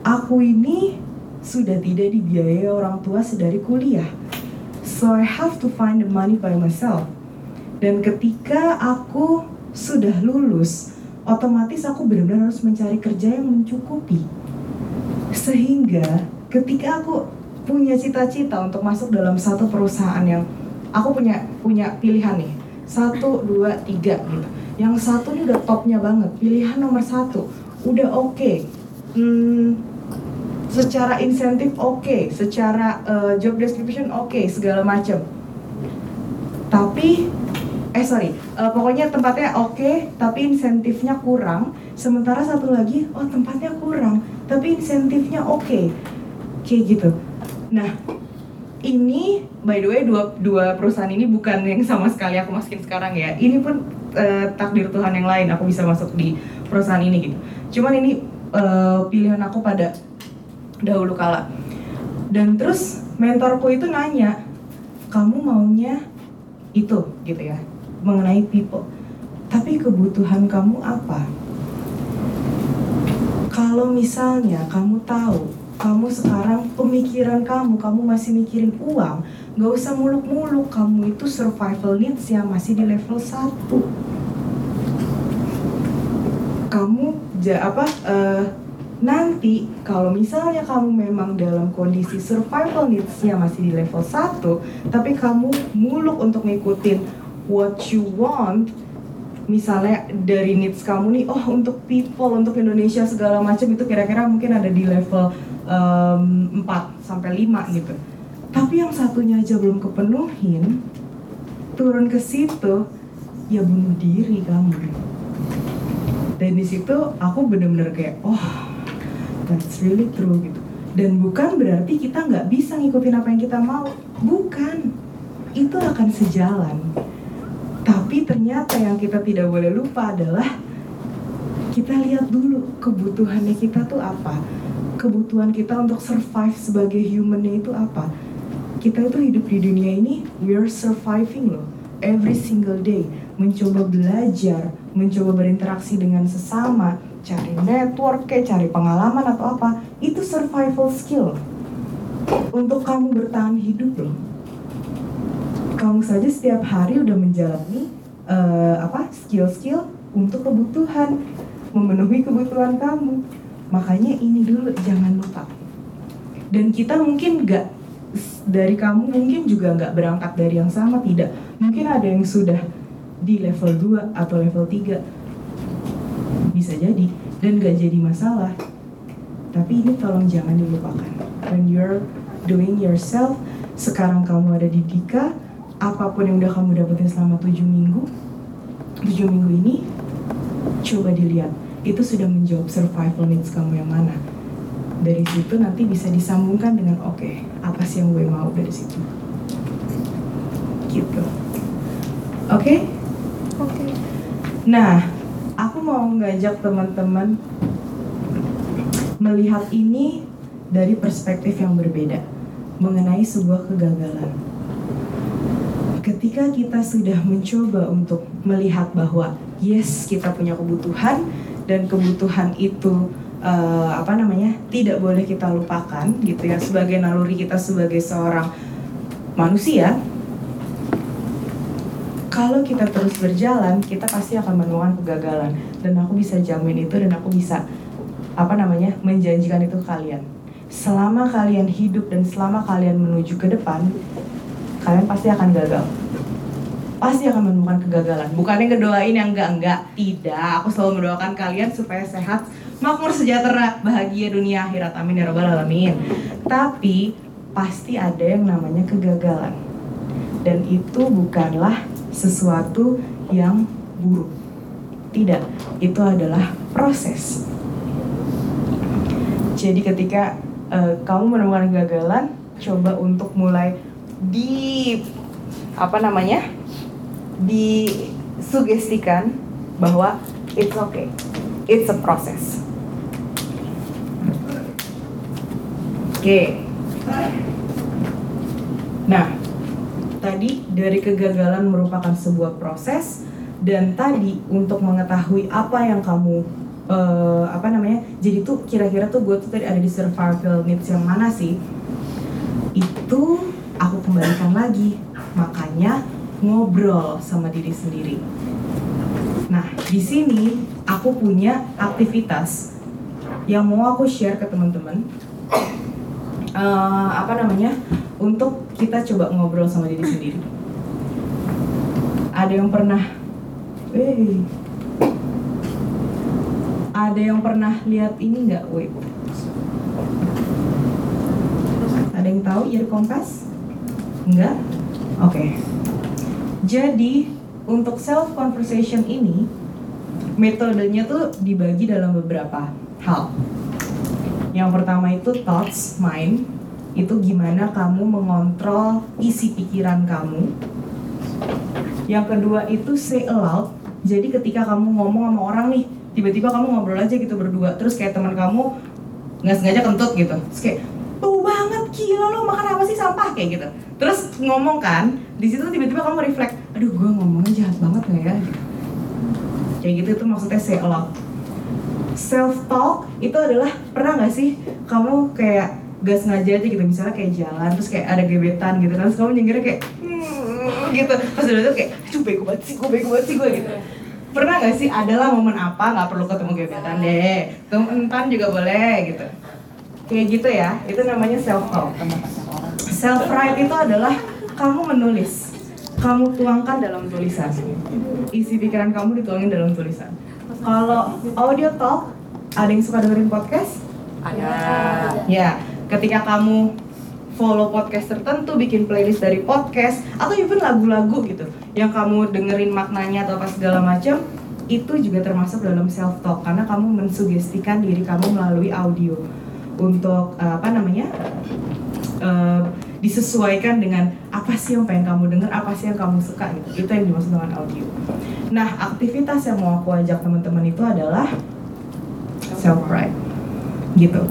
aku ini sudah tidak dibiayai orang tua sedari kuliah. So I have to find the money by myself. Dan ketika aku sudah lulus, otomatis aku benar-benar harus mencari kerja yang mencukupi. Sehingga ketika aku punya cita-cita untuk masuk dalam satu perusahaan yang aku punya punya pilihan nih satu dua tiga gitu. Yang satu ini udah topnya banget, pilihan nomor satu udah oke. Hmm, secara insentif oke, secara uh, job description oke, segala macam. Tapi eh sorry, uh, pokoknya tempatnya oke, tapi insentifnya kurang. Sementara satu lagi, oh tempatnya kurang, tapi insentifnya oke, kayak gitu. Nah, ini by the way dua dua perusahaan ini bukan yang sama sekali aku masukin sekarang ya. Ini pun uh, takdir Tuhan yang lain, aku bisa masuk di perusahaan ini gitu. Cuman ini uh, pilihan aku pada dahulu kala. Dan terus mentorku itu nanya, kamu maunya itu gitu ya, mengenai people. Tapi kebutuhan kamu apa? Kalau misalnya kamu tahu, kamu sekarang pemikiran kamu, kamu masih mikirin uang, nggak usah muluk-muluk, kamu itu survival needs yang masih di level 1 Kamu ja, apa eh, nanti kalau misalnya kamu memang dalam kondisi survival needs-nya masih di level 1 tapi kamu muluk untuk ngikutin what you want. Misalnya dari needs kamu nih oh untuk people untuk Indonesia segala macam itu kira-kira mungkin ada di level em, 4 sampai 5 gitu. Tapi yang satunya aja belum kepenuhin turun ke situ ya bunuh diri kamu. Dan di situ aku bener-bener kayak oh that's really true gitu. Dan bukan berarti kita nggak bisa ngikutin apa yang kita mau. Bukan. Itu akan sejalan tapi ternyata yang kita tidak boleh lupa adalah kita lihat dulu kebutuhannya kita tuh apa. Kebutuhan kita untuk survive sebagai humannya itu apa. Kita itu hidup di dunia ini we're surviving loh. Every single day. Mencoba belajar mencoba berinteraksi dengan sesama cari network kayak cari pengalaman atau apa itu survival skill. Untuk kamu bertahan hidup loh kamu saja setiap hari udah menjalani eh, apa skill-skill untuk kebutuhan memenuhi kebutuhan kamu. Makanya ini dulu jangan lupa. Dan kita mungkin nggak dari kamu mungkin juga nggak berangkat dari yang sama tidak. Mungkin ada yang sudah di level 2 atau level 3 bisa jadi dan gak jadi masalah. Tapi ini tolong jangan dilupakan. When you're doing yourself sekarang kamu ada di Dika apa pun yang udah kamu dapetin selama 7 minggu 7 minggu ini coba dilihat. Itu sudah menjawab survival needs kamu yang mana. Dari situ nanti bisa disambungkan dengan oke apa sih yang gue mau dari situ? Gitu. Oke? Oke. Nah, aku mau ngajak teman-teman melihat ini dari perspektif yang berbeda mengenai sebuah kegagalan. Ketika kita sudah mencoba untuk melihat bahwa yes kita punya kebutuhan dan kebutuhan itu eh, apa namanya tidak boleh kita lupakan gitu ya sebagai naluri kita sebagai seorang manusia kalau kita terus berjalan, kita pasti akan menemukan kegagalan. Dan aku bisa jamin itu dan aku bisa apa namanya menjanjikan itu ke kalian. Selama kalian hidup dan selama kalian menuju ke depan, kalian pasti akan gagal. Pasti akan menemukan kegagalan. Bukannya ngedoain yang enggak-enggak. Tidak, aku selalu mendoakan kalian supaya sehat, makmur, sejahtera, bahagia dunia akhirat. Amin ya robbal alamin. Tapi pasti ada yang namanya kegagalan. Dan itu bukanlah sesuatu yang buruk. Tidak, itu adalah proses. Jadi ketika eh, kamu menemukan kegagalan, coba untuk mulai di apa namanya? disugestikan bahwa it's okay. It's a process. Oke. Nah, tadi dari kegagalan merupakan sebuah proses dan tadi untuk mengetahui apa yang kamu eh, apa namanya jadi tuh kira-kira tuh gue tuh tadi ada di survival needs yang mana sih itu aku kembalikan lagi makanya ngobrol sama diri sendiri nah di sini aku punya aktivitas yang mau aku share ke teman-teman Eh, apa namanya untuk kita coba ngobrol sama diri sendiri. Ada yang pernah, eh, ada yang pernah lihat ini nggak? Wait, ada yang tahu ear kompas? Enggak? Oke. Jadi untuk self conversation ini metodenya tuh dibagi dalam beberapa hal. Yang pertama itu thoughts, mind. Itu gimana kamu mengontrol isi pikiran kamu. Yang kedua itu say aloud. Jadi ketika kamu ngomong sama orang nih, tiba-tiba kamu ngobrol aja gitu berdua. Terus kayak teman kamu nggak sengaja kentut gitu. Terus kayak gila lo makan apa sih? Sampah kayak gitu. Terus ngomong kan, di situ tiba-tiba kamu reflect, aduh gue ngomongnya jahat banget nggak ya? Kayak gitu itu maksudnya say aloud self talk itu adalah pernah nggak sih kamu kayak gak sengaja aja gitu? Misalnya kayak jalan terus kayak ada gebetan gitu terus kamu nyengirnya kayak "Hmm," gitu. Pas udah tuh kayak aduh bego banget sih gue bego sih gue gitu. Pernah nggak sih adalah momen apa nggak perlu ketemu gebetan deh? Temen juga boleh gitu kayak gitu ya itu namanya self talk self write itu adalah kamu menulis kamu tuangkan dalam tulisan. Isi pikiran kamu dituangin dalam tulisan. Kalau audio talk ada yang suka dengerin podcast? Ada. Ya, ketika kamu follow podcast tertentu, bikin playlist dari podcast atau even lagu-lagu gitu yang kamu dengerin maknanya atau apa segala macam, itu juga termasuk dalam self talk karena kamu mensugestikan diri kamu melalui audio untuk eh, apa namanya? eh, disesuaikan dengan apa sih yang pengen kamu dengar, apa sih yang kamu suka gitu. Itu yang dimaksud dengan audio. Nah, aktivitas yang mau aku ajak teman-teman itu adalah self pride gitu.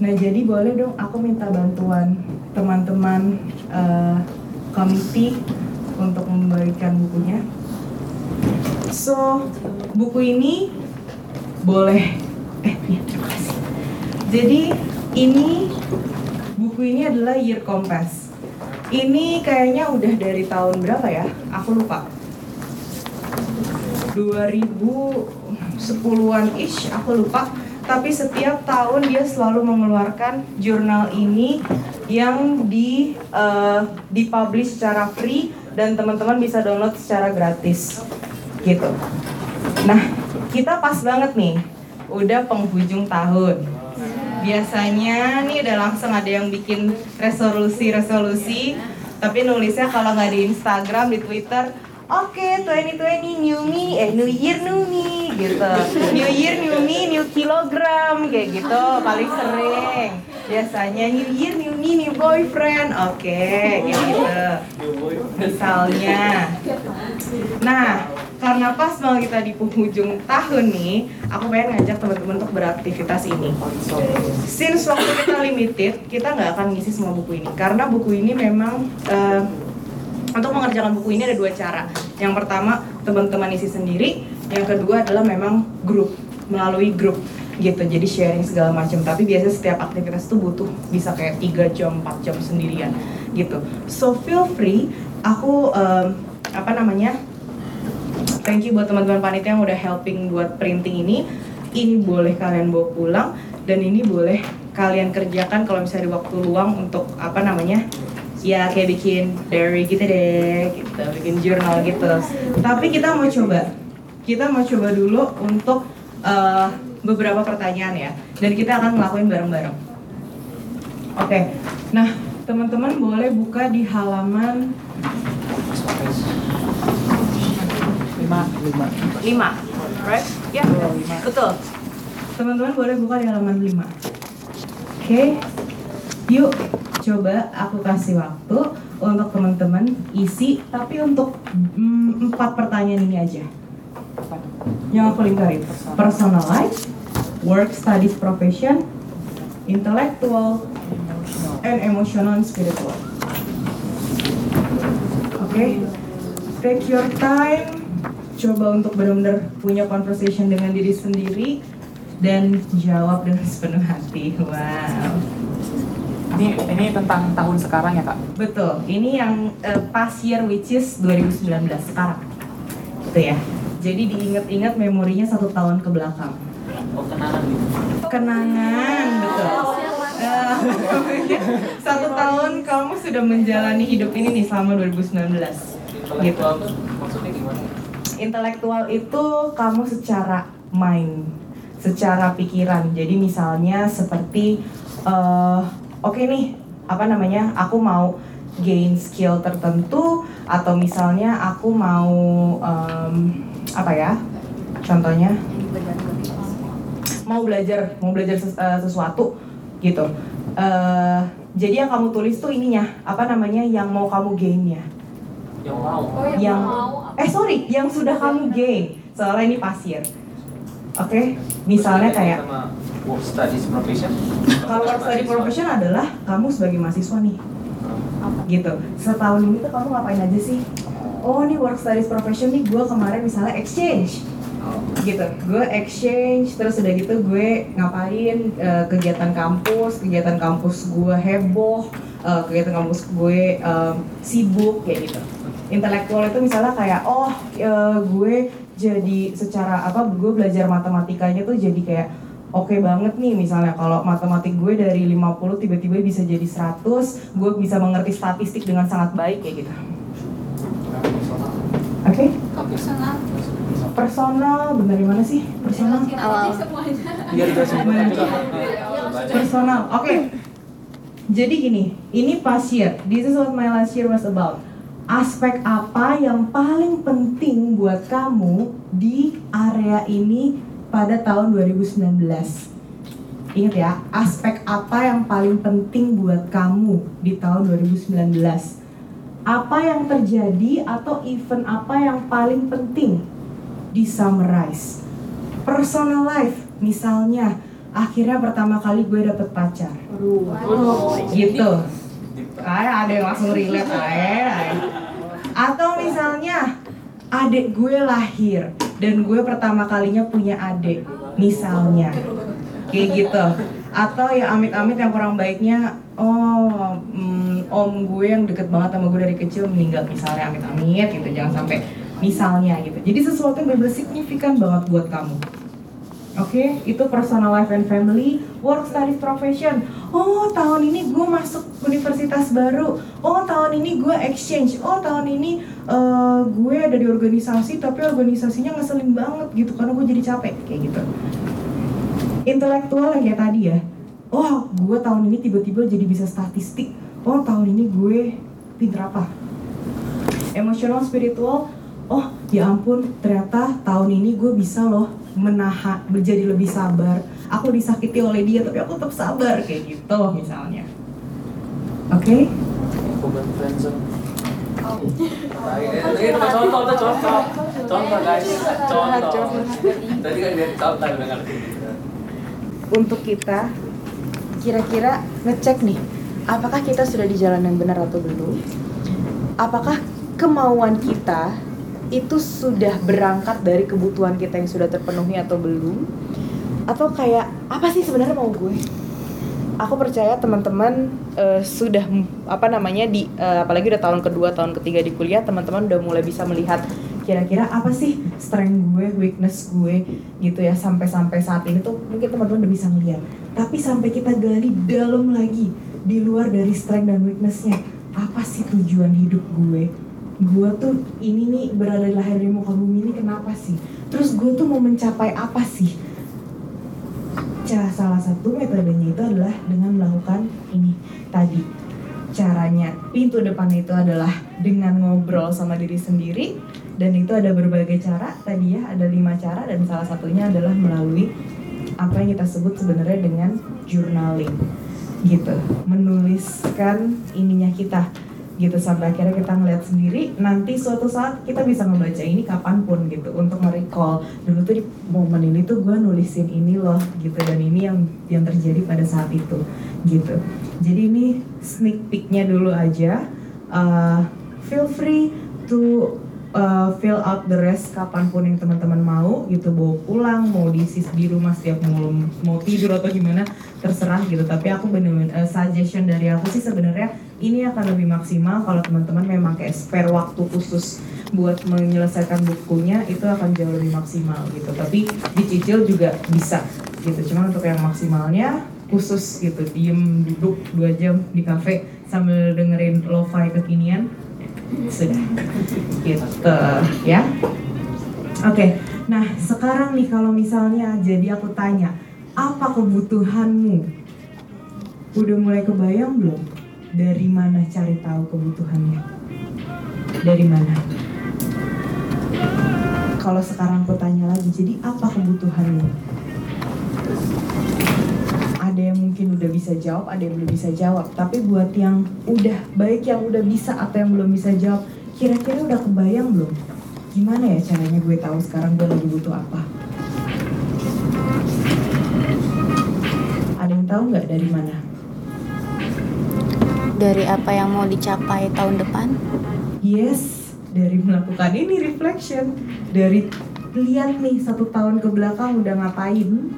Nah jadi boleh dong aku minta bantuan teman-teman eh, komite untuk memberikan bukunya. So buku ini boleh eh iya terima kasih. Jadi ini buku ini adalah Year Compass. Ini kayaknya udah dari tahun berapa ya? Aku lupa. 2010-an ish, aku lupa. Tapi setiap tahun dia selalu mengeluarkan jurnal ini yang di eh, dipublish secara free dan teman-teman bisa download secara gratis. Gitu. Nah, kita pas banget nih. Udah penghujung tahun. Biasanya nih udah langsung ada yang bikin resolusi-resolusi tapi nulisnya kalau nggak di Instagram, di Twitter, Oke, 2020 new me, eh new year new me gitu. New year new me, new kilogram kayak gitu paling sering. Biasanya new year new me, new boyfriend. Oke, kayak gitu. Misalnya. Nah, karena pas banget kita di penghujung tahun nih, aku pengen ngajak teman-teman untuk beraktivitas ini. Since waktu kita limited, kita nggak akan ngisi semua buku ini karena buku ini memang eh, untuk mengerjakan buku ini ada dua cara. Yang pertama teman-teman isi sendiri, yang kedua adalah memang grup melalui grup gitu. Jadi sharing segala macam. Tapi biasanya setiap aktivitas itu butuh bisa kayak 3 jam, 4 jam sendirian gitu. So feel free. Aku em, apa namanya? Thank you buat teman-teman panitia yang udah helping buat printing ini. Ini boleh kalian bawa pulang dan ini boleh kalian kerjakan kalau misalnya di waktu luang untuk apa namanya? ya kayak bikin diary gitu deh gitu bikin jurnal gitu tapi kita mau coba kita mau coba dulu untuk eh, beberapa pertanyaan ya dan kita akan ngelakuin bareng-bareng oke nah teman-teman boleh buka di halaman lima. Lima. 5 right? Ya betul. Teman-teman boleh buka di halaman 5 oke. Yuk coba aku kasih waktu untuk teman-teman isi tapi untuk mm, empat pertanyaan ini aja. Yang aku lingkarin. Personal life work studies profession intellectual and emotional and spiritual. Oke. Take your time coba untuk benar-benar punya conversation dengan diri sendiri dan jawab dengan sepenuh hati wow ini ini tentang tahun sekarang ya kak Betul, ini yang eh, past year which is 2019 sekarang. Gitu ya. Jadi diingat-ingat memorinya satu tahun ke belakang. Oh kenangan gitu. Kenangan, betul. Eh, satu tahun kamu sudah menjalani hidup ini nih selama 2019. Gitu. Maksudnya? Intelektual itu kamu secara mind, secara pikiran. Jadi misalnya seperti eh, oke nih, apa namanya? Aku mau gain skill tertentu atau misalnya aku mau em, apa ya? Contohnya mau belajar, mau belajar ses- eh, sesuatu gitu. Eh, jadi yang kamu tulis tuh ininya, apa namanya? Yang mau kamu gainnya Yang mau. Oh yang, yang mau eh sorry yang sudah kamu gain soalnya ini pasir. Oke misalnya Terus kayak sama work studies profession. kalau work study profession adalah kamu sebagai mahasiswa nih. Gitu. Setahun ini tuh kamu ngapain aja sih? Oh nih work studies profession nih gue kemarin misalnya exchange. Gitu. Gue exchange terus udah gitu gue ngapain eh, kegiatan kampus kegiatan kampus gue heboh eh, kegiatan kampus gue em, sibuk kayak gitu intelektual itu misalnya kayak oh eh, gue jadi secara apa gue belajar matematikanya tuh jadi kayak oke banget nih misalnya. Kalau matematik gue dari 50 tiba-tiba bisa jadi 100 gue bisa mengerti statistik dengan sangat baik kayak gitu. Oke? Personal? Personal bener gimana sih? Personal. Awal. Biar dijelasin. Gimana? juga. personal. Oke. Jadi gini ini past year. This is what my last year was about aspek apa yang paling penting buat kamu di area ini pada tahun 2019 Ingat ya, aspek apa yang paling penting buat kamu di tahun 2019 Apa yang terjadi atau event apa yang paling penting di summarize? Personal life, misalnya akhirnya pertama kali gue dapet pacar. Gitu. Kayak ada yang langsung relate kayak atau misalnya adik gue lahir dan gue pertama kalinya punya adik misalnya. Kayak gitu. Atau ya amit-amit yang kurang baiknya oh mm, om gue yang deket banget sama gue dari kecil meninggal misalnya amit-amit gitu. Jangan sampai misalnya gitu. Jadi sesuatu yang benar signifikan banget buat kamu Oke, itu personal life and family, work studies profession. Oh, tahun ini gue masuk universitas baru. Oh, tahun ini gue exchange. Oh, tahun ini eh, gue ada di organisasi, tapi organisasinya ngeselin banget gitu karena gue jadi capek kayak gitu. Intelektual yang kayak tadi ya. Oh, gue tahun ini tiba-tiba jadi bisa statistik. Oh, tahun ini gue pinter apa? Emotional, spiritual. Oh, ya ampun, ternyata tahun ini gue bisa loh menahan, menjadi lebih sabar. Aku disakiti oleh dia, tapi aku tetap sabar kayak gitu misalnya. Oke? Bukan friendzone. Ini contoh, contoh, contoh guys, contoh. Tadi kan dia tahu tadi ngerti. Untuk kita, kira-kira ngecek nih, apakah kita sudah di jalan yang benar atau belum? Apakah kemauan kita itu sudah berangkat dari kebutuhan kita yang sudah terpenuhi atau belum? Atau kayak apa sih sebenarnya mau gue? Aku percaya teman-teman eh, sudah apa namanya di eh, apalagi udah tahun kedua, tahun ketiga di kuliah, teman-teman udah mulai bisa melihat kira-kira apa sih strength gue, weakness gue gitu ya sampai-sampai saat ini tuh mungkin teman-teman udah bisa melihat. Tapi sampai kita gali dalam lagi di luar dari strength dan weaknessnya, apa sih tujuan hidup gue? Gue tuh ini nih berada di lahir di muka bumi ini kenapa sih? Terus gue tuh mau mencapai apa sih? Cara salah satu metodenya itu adalah dengan melakukan ini tadi. Caranya pintu depannya itu adalah dengan ngobrol sama diri sendiri dan itu ada berbagai cara tadi ya ada lima cara dan salah satunya adalah melalui apa yang kita sebut sebenarnya dengan journaling gitu menuliskan ininya kita gitu sampai akhirnya kita ngeliat sendiri nanti suatu saat kita bisa ngebaca ini kapan pun gitu untuk nge-recall. Dulu tuh di momen ini tuh gue nulisin ini loh gitu dan ini yang yang terjadi pada saat itu gitu. Jadi ini sneak peeknya dulu aja. Uh, feel free to uh, fill out the rest kapan pun yang teman-teman mau gitu bawa pulang mau diisi di rumah setiap mau mau tidur atau gimana terserah gitu. Tapi aku bener-bener uh, suggestion dari aku sih sebenarnya ini akan lebih maksimal kalau teman-teman memang kayak spare waktu khusus buat menyelesaikan bukunya itu akan jauh lebih maksimal gitu. Tapi dicicil juga bisa gitu. Cuman untuk yang maksimalnya khusus gitu diem duduk dua jam di kafe sambil dengerin lo-fi kekinian sudah gitu. Ya? Oke. Nah sekarang nih kalau misalnya jadi aku tanya apa kebutuhanmu? Udah mulai kebayang belum? Dari mana cari tahu kebutuhannya? Dari mana? Kalau sekarang aku tanya lagi jadi apa kebutuhanmu ada yang mungkin udah bisa jawab, ada yang belum bisa jawab. Tapi buat yang udah baik yang udah bisa atau yang belum bisa jawab, kira-kira udah kebayang belum? Gimana ya caranya gue tahu sekarang gue lagi butuh apa? Ada yang tahu nggak dari mana? dari apa yang mau dicapai tahun depan Yes, dari melakukan ini reflection, dari lihat nih satu tahun ke belakang udah ngapain,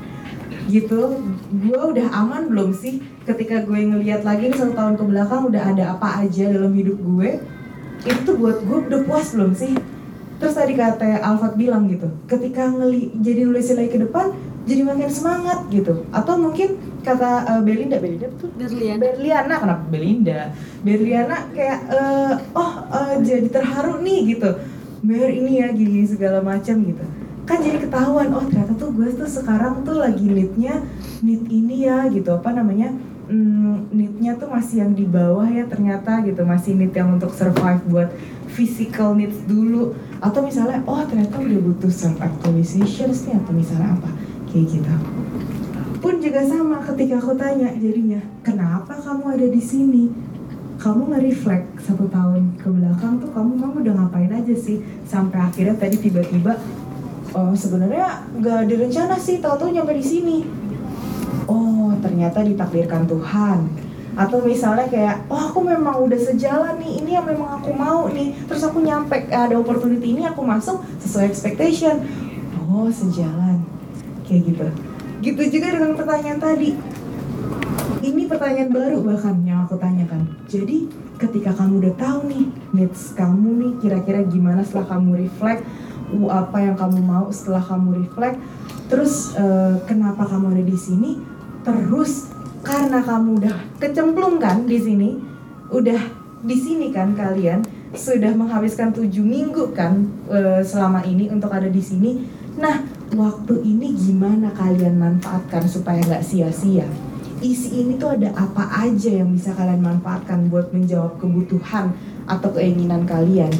gitu. Gue udah aman belum sih? Ketika gue ngeliat lagi nih satu tahun ke belakang udah ada apa aja dalam hidup gue, itu tuh buat gue udah puas belum sih? terus tadi kata Alfat bilang gitu ketika ngeli jadi nulis lagi ke depan jadi makin semangat gitu atau mungkin kata eh, Belinda Belinda betul Berlian. Berliana kenapa Belinda Berliana kayak eh, oh eh, jadi terharu nih gitu Ber ini ya gini segala macam gitu kan jadi ketahuan oh ternyata tuh gue tuh sekarang tuh lagi leadnya need ini ya gitu. Apa namanya? Hmm, need-nya tuh masih yang di bawah ya ternyata gitu. Masih need yang untuk survive buat physical needs dulu. Atau misalnya oh ternyata udah butuh self actualization nih atau misalnya apa? Kayak gitu. Pun juga sama ketika aku tanya jadinya kenapa kamu ada di sini? Kamu nge-reflect satu tahun ke belakang tuh kamu kamu udah ngapain aja sih? Sampai akhirnya tadi tiba-tiba oh sebenarnya nggak ada rencana sih tahu-tahu nyampe di sini. Oh ternyata ditakdirkan Tuhan. Atau misalnya kayak oh aku memang udah sejalan nih ini yang memang aku mau nih. Terus aku nyampe ada opportunity ini aku masuk sesuai expectation. Oh sejalan. Kayak gitu. Gitu juga dengan pertanyaan tadi. Ini pertanyaan baru bahkan yang aku tanyakan. Jadi ketika kamu udah tahu nih needs kamu nih kira-kira gimana setelah kamu reflect uh, apa yang kamu mau setelah kamu reflect. Terus eh, kenapa kamu ada di sini? Terus karena kamu udah kecemplung kan di sini udah di sini kan kalian sudah menghabiskan tujuh minggu kan eh, selama ini untuk ada di sini. Nah waktu ini gimana kalian manfaatkan supaya nggak sia-sia? Isi ini tuh ada apa aja yang bisa kalian manfaatkan buat menjawab kebutuhan atau keinginan kalian?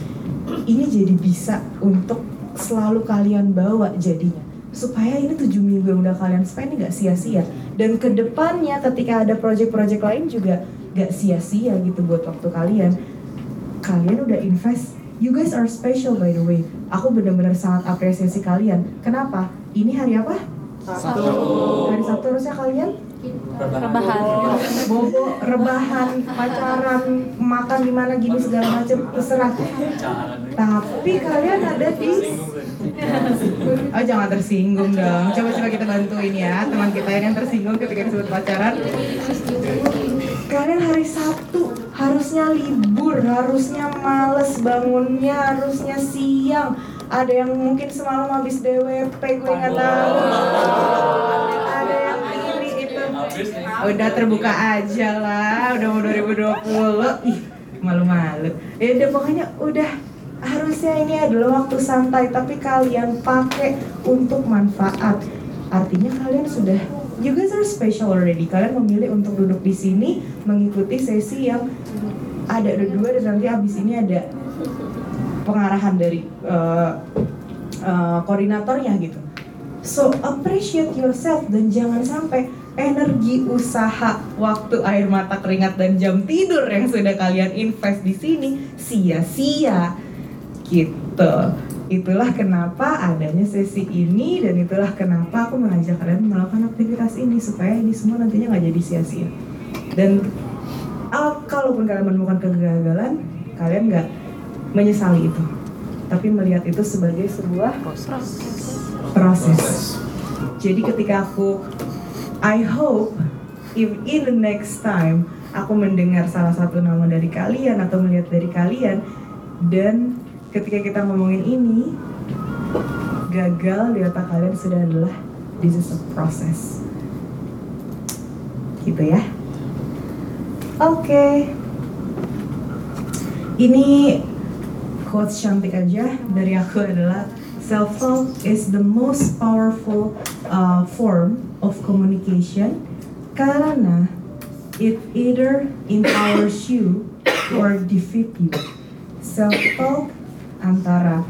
Ini jadi bisa untuk selalu kalian bawa jadinya. Supaya ini tujuh minggu yang udah kalian spend ini gak sia-sia. Dan ke depannya ketika ada project-project lain juga gak sia-sia gitu buat waktu kalian. Kalian udah invest. You guys are special by the way. Aku benar-benar sangat apresiasi kalian. Kenapa? Ini hari apa? Hari Sabtu harusnya kalian Rebahan. bobo rebahan pacaran makan di mana gini segala macam terserah. Tapi kalian ada di oh jangan tersinggung dong. Coba coba kita bantuin ya teman kita yang tersinggung ketika disebut pacaran. Kalian hari Sabtu harusnya libur harusnya males bangunnya harusnya siang. Ada yang mungkin semalam habis DWP gue nggak tahu ada udah terbuka aja lah udah mau 2020 ih malu-malu. Ya udah pokoknya udah. Harusnya ini adalah waktu santai tapi kalian pakai untuk manfaat. Artinya kalian sudah you guys are special already. Kalian memilih untuk duduk di sini mengikuti sesi yang ada ada dua dan nanti abis ini ada pengarahan dari uh, uh, koordinatornya gitu. So appreciate yourself dan jangan sampai energi, usaha, waktu, air mata, keringat dan jam tidur yang sudah kalian invest di sini sia-sia. Gitu. Itulah kenapa adanya sesi ini dan itulah kenapa aku mengajak kalian melakukan aktivitas ini supaya ini semua nantinya nggak jadi sia-sia. Dan ah, kalaupun kalian menemukan kegagalan, kalian nggak menyesali itu, tapi melihat itu sebagai sebuah proses. Jadi ketika aku I hope if in the next time aku mendengar salah satu nama dari kalian atau melihat dari kalian dan ketika kita ngomongin ini gagal di otak kalian sudah adalah this is a process. Gitu ya. Oke. Ini quotes cantik aja dari aku adalah self talk is the most powerful uh, form of communication karena it either empowers you or defeat you. Self talk antara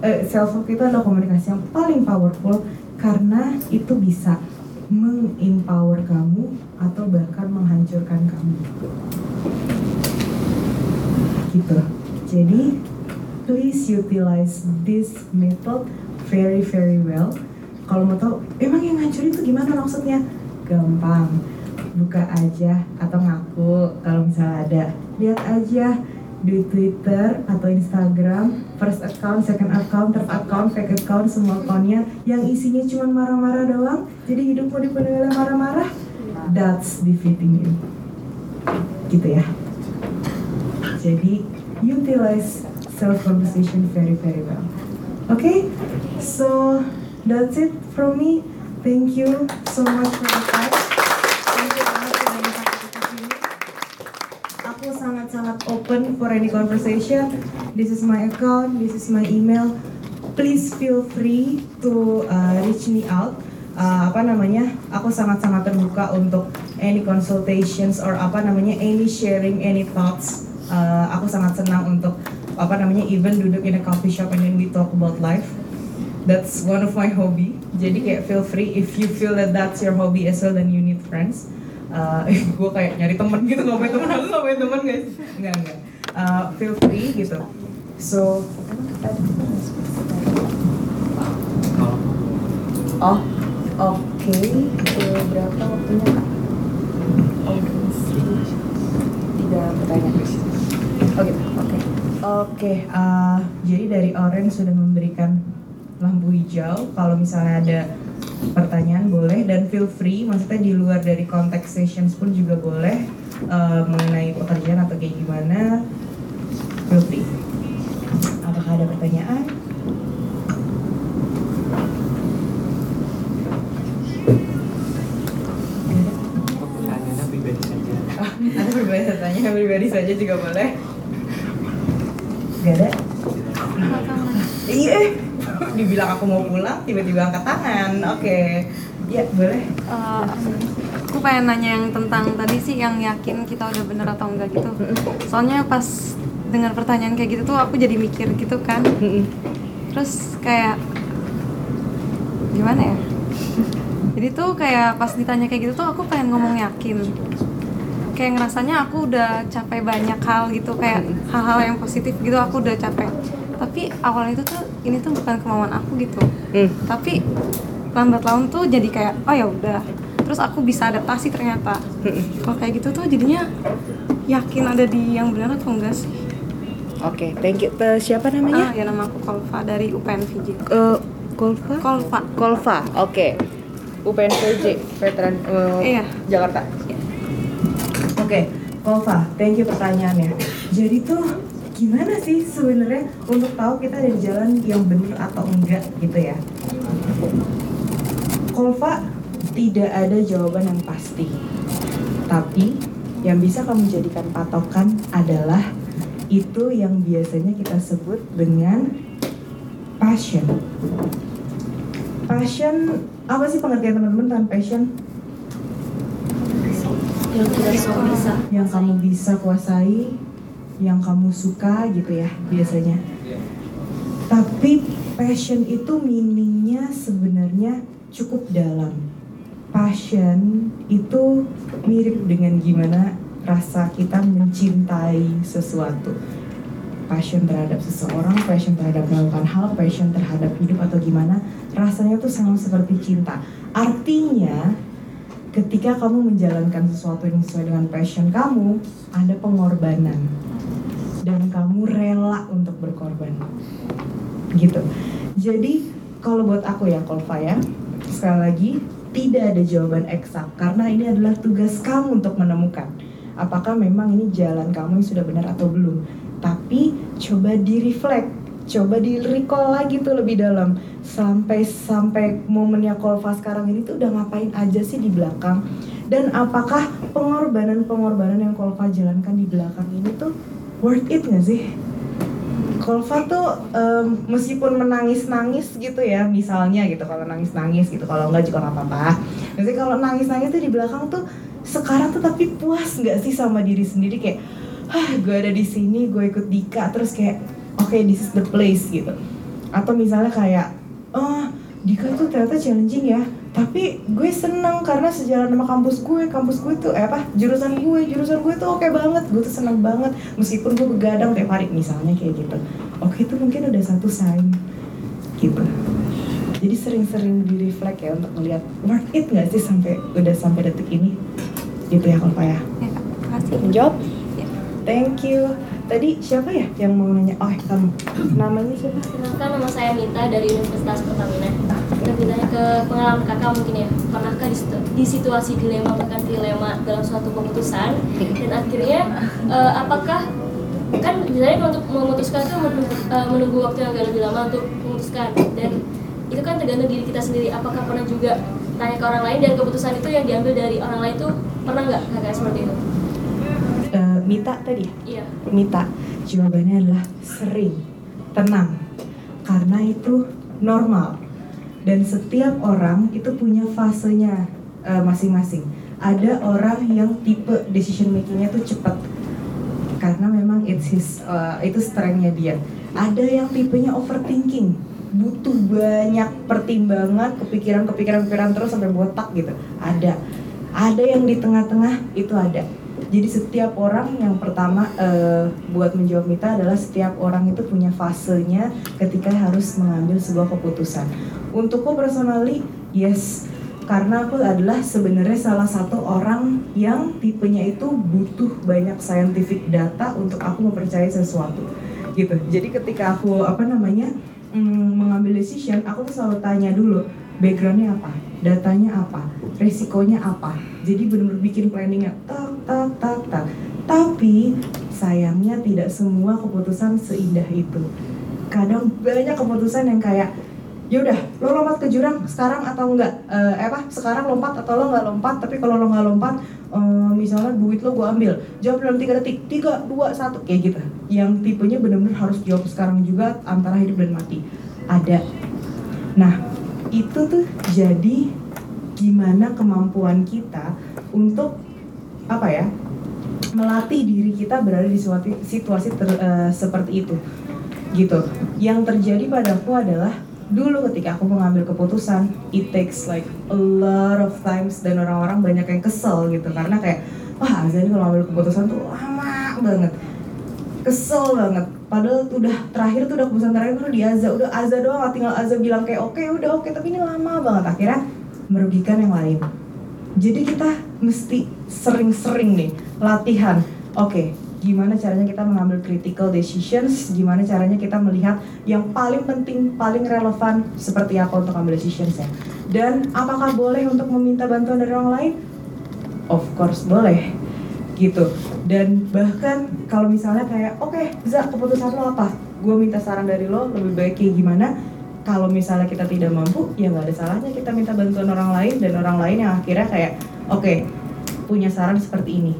eh, self talk itu adalah komunikasi yang paling powerful karena itu bisa mengempower kamu atau bahkan menghancurkan kamu. Gitu. Jadi please utilize this method very very well. Kalau mau tahu, emang yang ngancurin itu gimana maksudnya? Gampang, buka aja atau ngaku kalau misalnya ada. Lihat aja di Twitter atau Instagram, first account, second account, third account, fake account, semua accountnya yang isinya cuma marah-marah doang. Jadi hidupmu dipenuhi oleh marah-marah, that's defeating you. Gitu ya. Jadi utilize self conversation very very well. Okay, so that's it from me. Thank you so much for the time. Thank you sudah ke sini. Aku sangat-sangat open for any conversation. This is my account, this is my email. Please feel free to uh, reach me out. Uh, apa namanya? Aku sangat-sangat terbuka untuk any consultations or apa namanya any sharing any thoughts. Uh, aku sangat senang untuk apa namanya even duduk in a coffee shop and then we talk about life. That's one of my hobby. Jadi kayak feel free if you feel that that's your hobby as well then you need friends. Uh, gue kayak nyari temen gitu nggak punya temen aku nggak punya temen guys. Enggak enggak. Uh, feel free gitu. So Oh, oke. Eh, Berapa waktunya kak? Oke, tiga pertanyaan. Oke, oke. Oke, eh, jadi dari Orange sudah memberikan lampu hijau. Kalau misalnya ada pertanyaan boleh dan feel free. Maksudnya di luar dari konteks sessions pun juga boleh eh, mengenai pekerjaan atau kayak gimana. Feel free. Apakah ada pertanyaan? Pertanyaannya pribadi saja. Ada pribadi tanya pribadi saja juga boleh. Gak ada? Iya, dibilang aku mau pulang, tiba-tiba angkat tangan. Oke, ya boleh. Eh, aku pengen nanya yang tentang tadi sih yang yakin kita udah bener atau enggak gitu. Soalnya pas dengan pertanyaan kayak gitu tuh aku jadi mikir gitu kan. Terus kayak gimana ya? Jadi tuh kayak pas ditanya kayak gitu tuh aku pengen ngomong yakin. Kayak ngerasanya aku udah capek banyak hal gitu kayak hal-hal yang positif gitu aku udah capek. Tapi awal itu tuh ini tuh bukan kemauan aku gitu. Tapi lambat laun tuh jadi kayak oh ya udah terus aku bisa adaptasi ternyata kalau kayak gitu tuh jadinya yakin ada di yang benar atau enggak sih Oke, thank you. Eh, siapa namanya? ah ya nama aku Kolva dari UPN VJ Eh, Kolva? Kolva Kolva. Oke. UPNPJ, veteran eh, Iya. Jakarta. Oke, Kolva, thank you pertanyaannya. Jadi tuh gimana sih sebenarnya untuk tahu kita ada di jalan yang benar atau enggak gitu ya? Kolva, tidak ada jawaban yang pasti. Tapi yang bisa kamu jadikan patokan adalah itu yang biasanya kita sebut dengan passion. Passion, apa sih pengertian teman-teman tentang passion? yang Yang kamu bisa kuasai, yang kamu suka gitu ya biasanya. Tapi passion itu meaningnya sebenarnya cukup dalam. Passion itu mirip dengan gimana rasa kita mencintai sesuatu. Passion terhadap seseorang, passion terhadap melakukan hal, passion terhadap hidup atau gimana, rasanya tuh sama seperti cinta. Artinya, ketika kamu menjalankan sesuatu yang sesuai dengan passion kamu, ada pengorbanan. Dan kamu rela untuk berkorban. Gitu. Jadi, kalau buat aku ya, Kolva ya, sekali lagi, tidak ada jawaban eksak. Karena ini adalah tugas kamu untuk menemukan. Apakah memang ini jalan kamu yang sudah benar atau belum. Tapi, coba di-reflect. Coba di-recall lagi tuh lebih dalam sampai sampai momennya Kolva sekarang ini tuh udah ngapain aja sih di belakang dan apakah pengorbanan-pengorbanan yang Kolva jalankan di belakang ini tuh worth it gak sih? Kolva tuh em, meskipun menangis-nangis gitu ya misalnya gitu kalau nangis-nangis gitu kalau enggak juga nggak apa-apa. Jadi kalau nangis-nangis tuh di belakang tuh sekarang tuh tapi puas nggak sih sama diri sendiri kayak ah gue ada di sini gue ikut Dika terus kayak oke this is the place gitu. Atau misalnya kayak oh Dika tuh ternyata challenging ya. Tapi gue seneng karena sejalan sama kampus gue. Kampus gue tuh eh apa jurusan gue jurusan gue tuh oke banget. Gue tuh seneng banget. Meskipun gue begadang tiap hari misalnya kayak gitu. Oke itu mungkin udah satu sign gitu. Jadi sering-sering di reflect ya untuk melihat worth it nggak sih sampai udah sampai detik ini? Gitu ya kalau ya. Ya kak makasih. Menjawab Ya. thank you tadi siapa ya yang mau nanya? Oh kamu. Namanya siapa? Kenalkan nama saya Mita dari Universitas Pertamina. Kita bertanya ke pengalaman kakak mungkin ya, pernahkah di, situ- di situasi dilema bahkan dilema dalam suatu keputusan? Dan akhirnya eh, apakah kan misalnya untuk memutuskan tuh menunggu, eh, menunggu waktu yang agak lebih lama untuk memutuskan. Dan itu kan tergantung diri kita sendiri. Apakah pernah juga tanya ke orang lain dan keputusan itu yang diambil dari orang lain tuh pernah nggak? Kakak seperti itu Eh, Mita tadi? Ya? iya. Mita. Jawabannya adalah sering tenang. Karena itu normal. Dan setiap orang itu punya fasenya eh, masing-masing. Ada orang yang tipe decision makingnya tuh cepat. Karena memang it's his eh, itu strengthnya dia. Ada yang tipenya overthinking. Butuh banyak pertimbangan kepikiran kepikiran kepikiran terus sampai botak gitu. Ada. Ada yang di tengah-tengah itu ada jadi setiap orang yang pertama eh, buat menjawab Mita adalah setiap orang itu punya fasenya ketika harus mengambil sebuah keputusan. Untukku personally, yes, karena aku adalah sebenarnya salah satu orang yang tipenya itu butuh banyak scientific data untuk aku mempercayai sesuatu, gitu. Jadi ketika aku apa namanya mm, mengambil decision, aku tuh selalu tanya dulu backgroundnya apa, datanya apa, resikonya apa. Jadi benar-benar bikin planningnya tak tak tak tak. Tapi sayangnya tidak semua keputusan seindah itu. Kadang banyak keputusan yang kayak yaudah lo lompat ke jurang sekarang atau enggak? Eh, apa? Sekarang lompat atau lo nggak lompat? Tapi kalau lo nggak lompat eh, misalnya duit lo gue ambil jawab dalam tiga detik tiga dua satu kayak gitu. Yang tipenya benar-benar harus jawab sekarang juga antara hidup dan mati. Ada. Nah itu tuh jadi gimana kemampuan kita untuk apa ya melatih diri kita berada di suatu situasi ter- eh, seperti itu gitu. Yang terjadi padaku adalah dulu ketika aku mengambil keputusan it takes like a lot of times dan orang-orang banyak yang kesel gitu. Karena kayak wah Azza ini kalau ambil keputusan tuh lama banget kesel banget padahal udah terakhir tuh udah keputusan terakhir tuh di Azza. Udah Azza doang tinggal Azza bilang kayak oke udah oke tapi ini lama banget. Akhirnya merugikan yang lain. Jadi kita mesti sering-sering nih latihan. Oke gimana caranya kita mengambil critical decisions? Gimana caranya kita melihat yang paling penting paling relevan seperti apa untuk ambil decisions ya? Dan apakah boleh untuk meminta bantuan dari orang lain? Of course boleh gitu. Dan bahkan kalau misalnya kayak oke Za keputusan lo apa? Gue minta saran dari lo lebih baik kayak gimana? Kalau misalnya kita tidak mampu ya nggak ada salahnya kita minta bantuan orang lain dan orang lain yang akhirnya kayak oke punya saran seperti ini.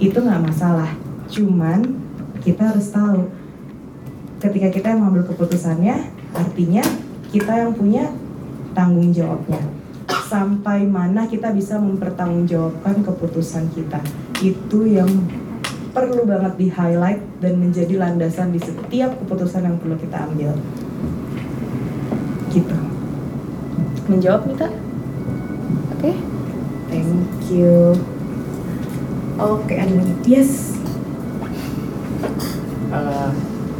Itu nggak masalah. Cuman kita harus tahu ketika kita yang mengambil keputusannya artinya kita yang punya tanggung jawabnya sampai mana kita bisa mempertanggungjawabkan keputusan kita itu yang perlu banget di highlight dan menjadi landasan di setiap keputusan yang perlu kita ambil gitu menjawab Mita oke thank you oke ada lagi yes Eh,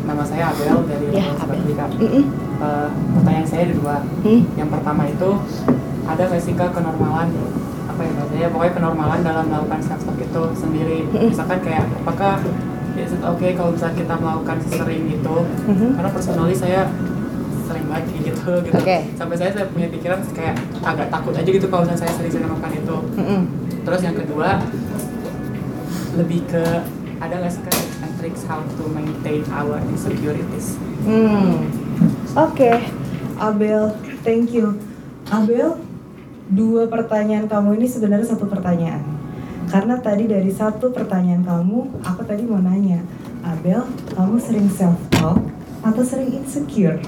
nama saya Abel dari Ya, Abel. Pendidikan. Mm-mm. Eh, pertanyaan saya ada dua. Hmm. Yang pertama itu ada nggak sih kak kenormalan apa ya bahasanya pokoknya kenormalan dalam melakukan self talk itu sendiri. Misalkan kayak apakah is it okay kalau misalnya kita melakukan sering itu? Mhm. Karena personally saya sering banget gitu gitu. Oke. Sampai saya, saya punya pikiran kayak agak takut aja gitu kalau misalnya saya sering-sering melakukan itu. Mm-mm. Terus yang kedua lebih ke ada nggak sih tricks how to maintain our insecurities? Hmm, oke, Abel, thank you. Abel, dua pertanyaan kamu ini sebenarnya satu pertanyaan. Karena tadi dari satu pertanyaan kamu, aku tadi mau nanya, Abel, kamu sering self talk atau sering insecure?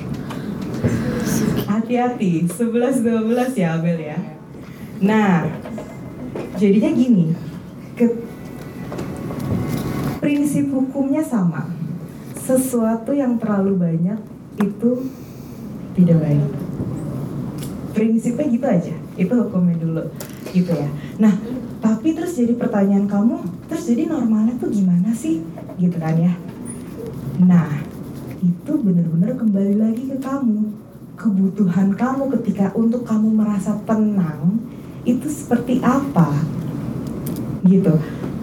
Hati-hati, 11-12 ya Abel ya. Nah, jadinya gini, ke- prinsip hukumnya sama. Sesuatu yang terlalu banyak itu tidak baik. Prinsipnya gitu aja. Itu hukumnya dulu. Gitu ya. Nah, tapi terus jadi pertanyaan kamu, terus jadi normalnya tuh gimana sih? Gitu kan ya. Nah, itu benar-benar kembali lagi ke kamu. Kebutuhan kamu ketika untuk kamu merasa tenang itu seperti apa? Gitu.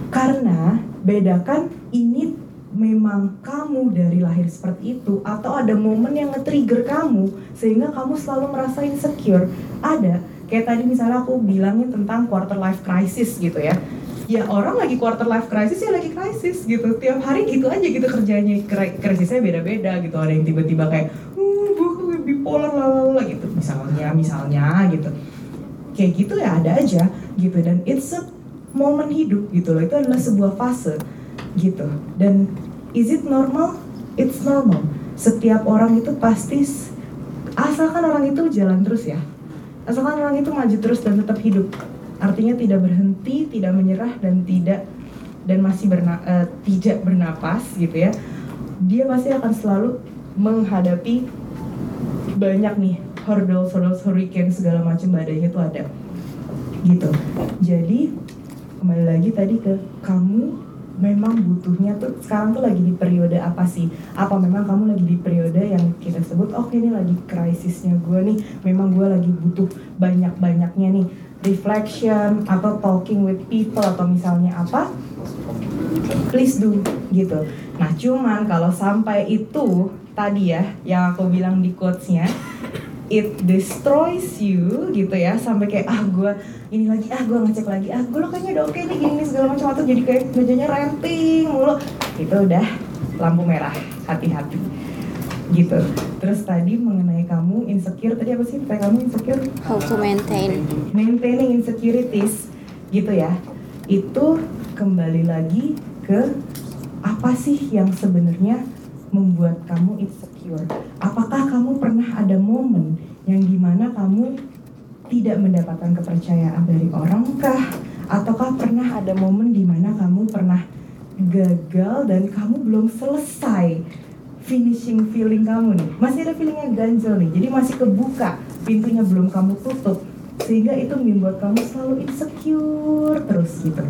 Karena bedakan ini memang kamu dari lahir seperti itu atau ada momen yang nge-trigger kamu sehingga kamu selalu merasa insecure. Ada. Kayak tadi misalnya aku bilangin tentang quarter life crisis gitu ya. ya orang lagi quarter life crisis ya lagi crisis gitu. Tiap hari gitu aja gitu kerjanya. Kri- krisisnya beda-beda gitu. Ada yang tiba-tiba kayak uh gue bipolar lalala gitu. Misalnya misalnya gitu. Kayak gitu ya ada aja gitu. Dan it's a momen hidup gitu loh. Itu adalah sebuah fase gitu. Dan is it normal? It's normal. Setiap orang itu pasti asalkan orang itu jalan terus ya asalkan orang itu maju terus dan tetap hidup. Artinya tidak berhenti tidak menyerah dan tidak dan masih berna, eh, tidak bernapas gitu ya. Dia pasti akan selalu menghadapi banyak nih hurdles hurdles hurricane segala macam badainya tuh ada. Gitu. Jadi kembali lagi tadi ke kamu memang butuhnya tuh sekarang tuh lagi di periode apa sih apa memang kamu lagi di periode yang kita sebut oke ini lagi krisisnya gue nih memang gue lagi butuh banyak banyaknya nih reflection atau talking with people atau misalnya apa please do gitu. Nah cuman kalau sampai itu tadi ya yang aku bilang di quotesnya it destroys you gitu ya sampai kayak ah gue ini lagi ah gue ngecek lagi ah gue lo kayaknya udah oke nih gini segala macam atau jadi kayak mejanya renting mulu. Itu udah lampu merah hati-hati gitu. Terus tadi mengenai kamu insecure tadi apa sih kayak kamu insecure? How to maintain. Maintaining insecurities gitu ya. Itu kembali lagi ke apa sih yang sebenarnya membuat kamu insecure apakah kamu pernah ada momen yang di mana kamu tidak mendapatkan kepercayaan dari orang kah? Ataukah pernah ada momen di mana kamu pernah gagal dan kamu belum selesai finishing feeling kamu nih? Masih ada feelingnya ganjel nih jadi masih kebuka pintunya belum kamu tutup sehingga itu membuat kamu selalu insecure terus gitu.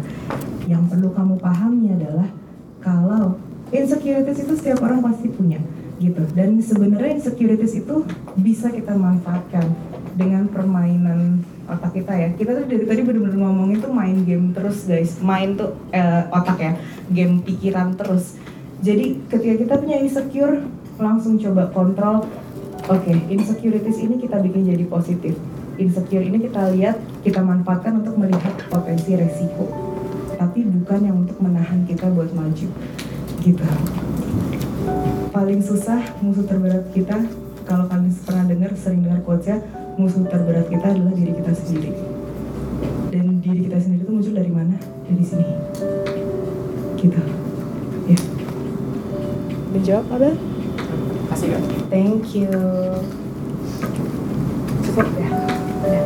Yang perlu kamu pahami adalah kalau insecurities itu setiap orang pasti punya gitu. Dan sebenarnya insecurities itu bisa kita manfaatkan dengan permainan otak kita ya. Kita tuh dari tadi bener-bener ngomong itu main game terus guys. Main tuh eh, otak ya. Game pikiran terus. Jadi ketika kita punya insecure langsung coba kontrol. Oke insecurities ini kita bikin jadi positif. Insecure ini kita lihat kita manfaatkan untuk melihat potensi resiko. Tapi bukan yang untuk menahan kita buat maju. Gitu paling susah musuh terberat kita. Kalau kalian pernah dengar sering dengar quotesnya musuh terberat kita adalah diri kita sendiri. Dan diri kita sendiri itu muncul dari mana? Dari sini. Gitu. Ya. Menjawab Abel? Kasih gak? thank you. Cukup ya? Udah.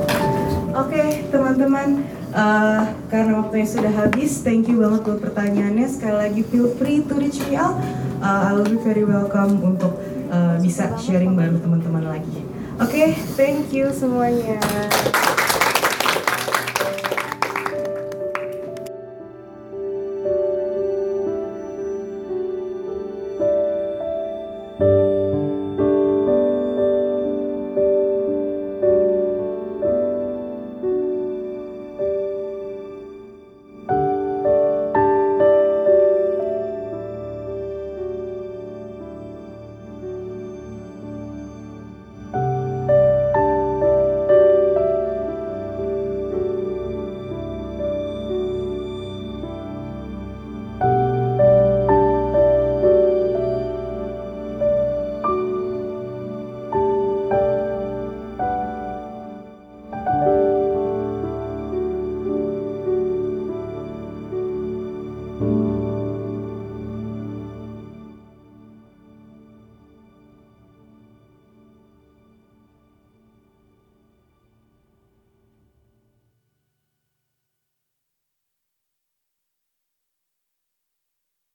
oke teman-teman. Eh, karena waktunya sudah habis thank you banget buat pertanyaannya. Sekali lagi feel free to reach me out Uh, I will be very welcome untuk uh, bisa sharing bareng teman-teman lagi. Oke thank you semuanya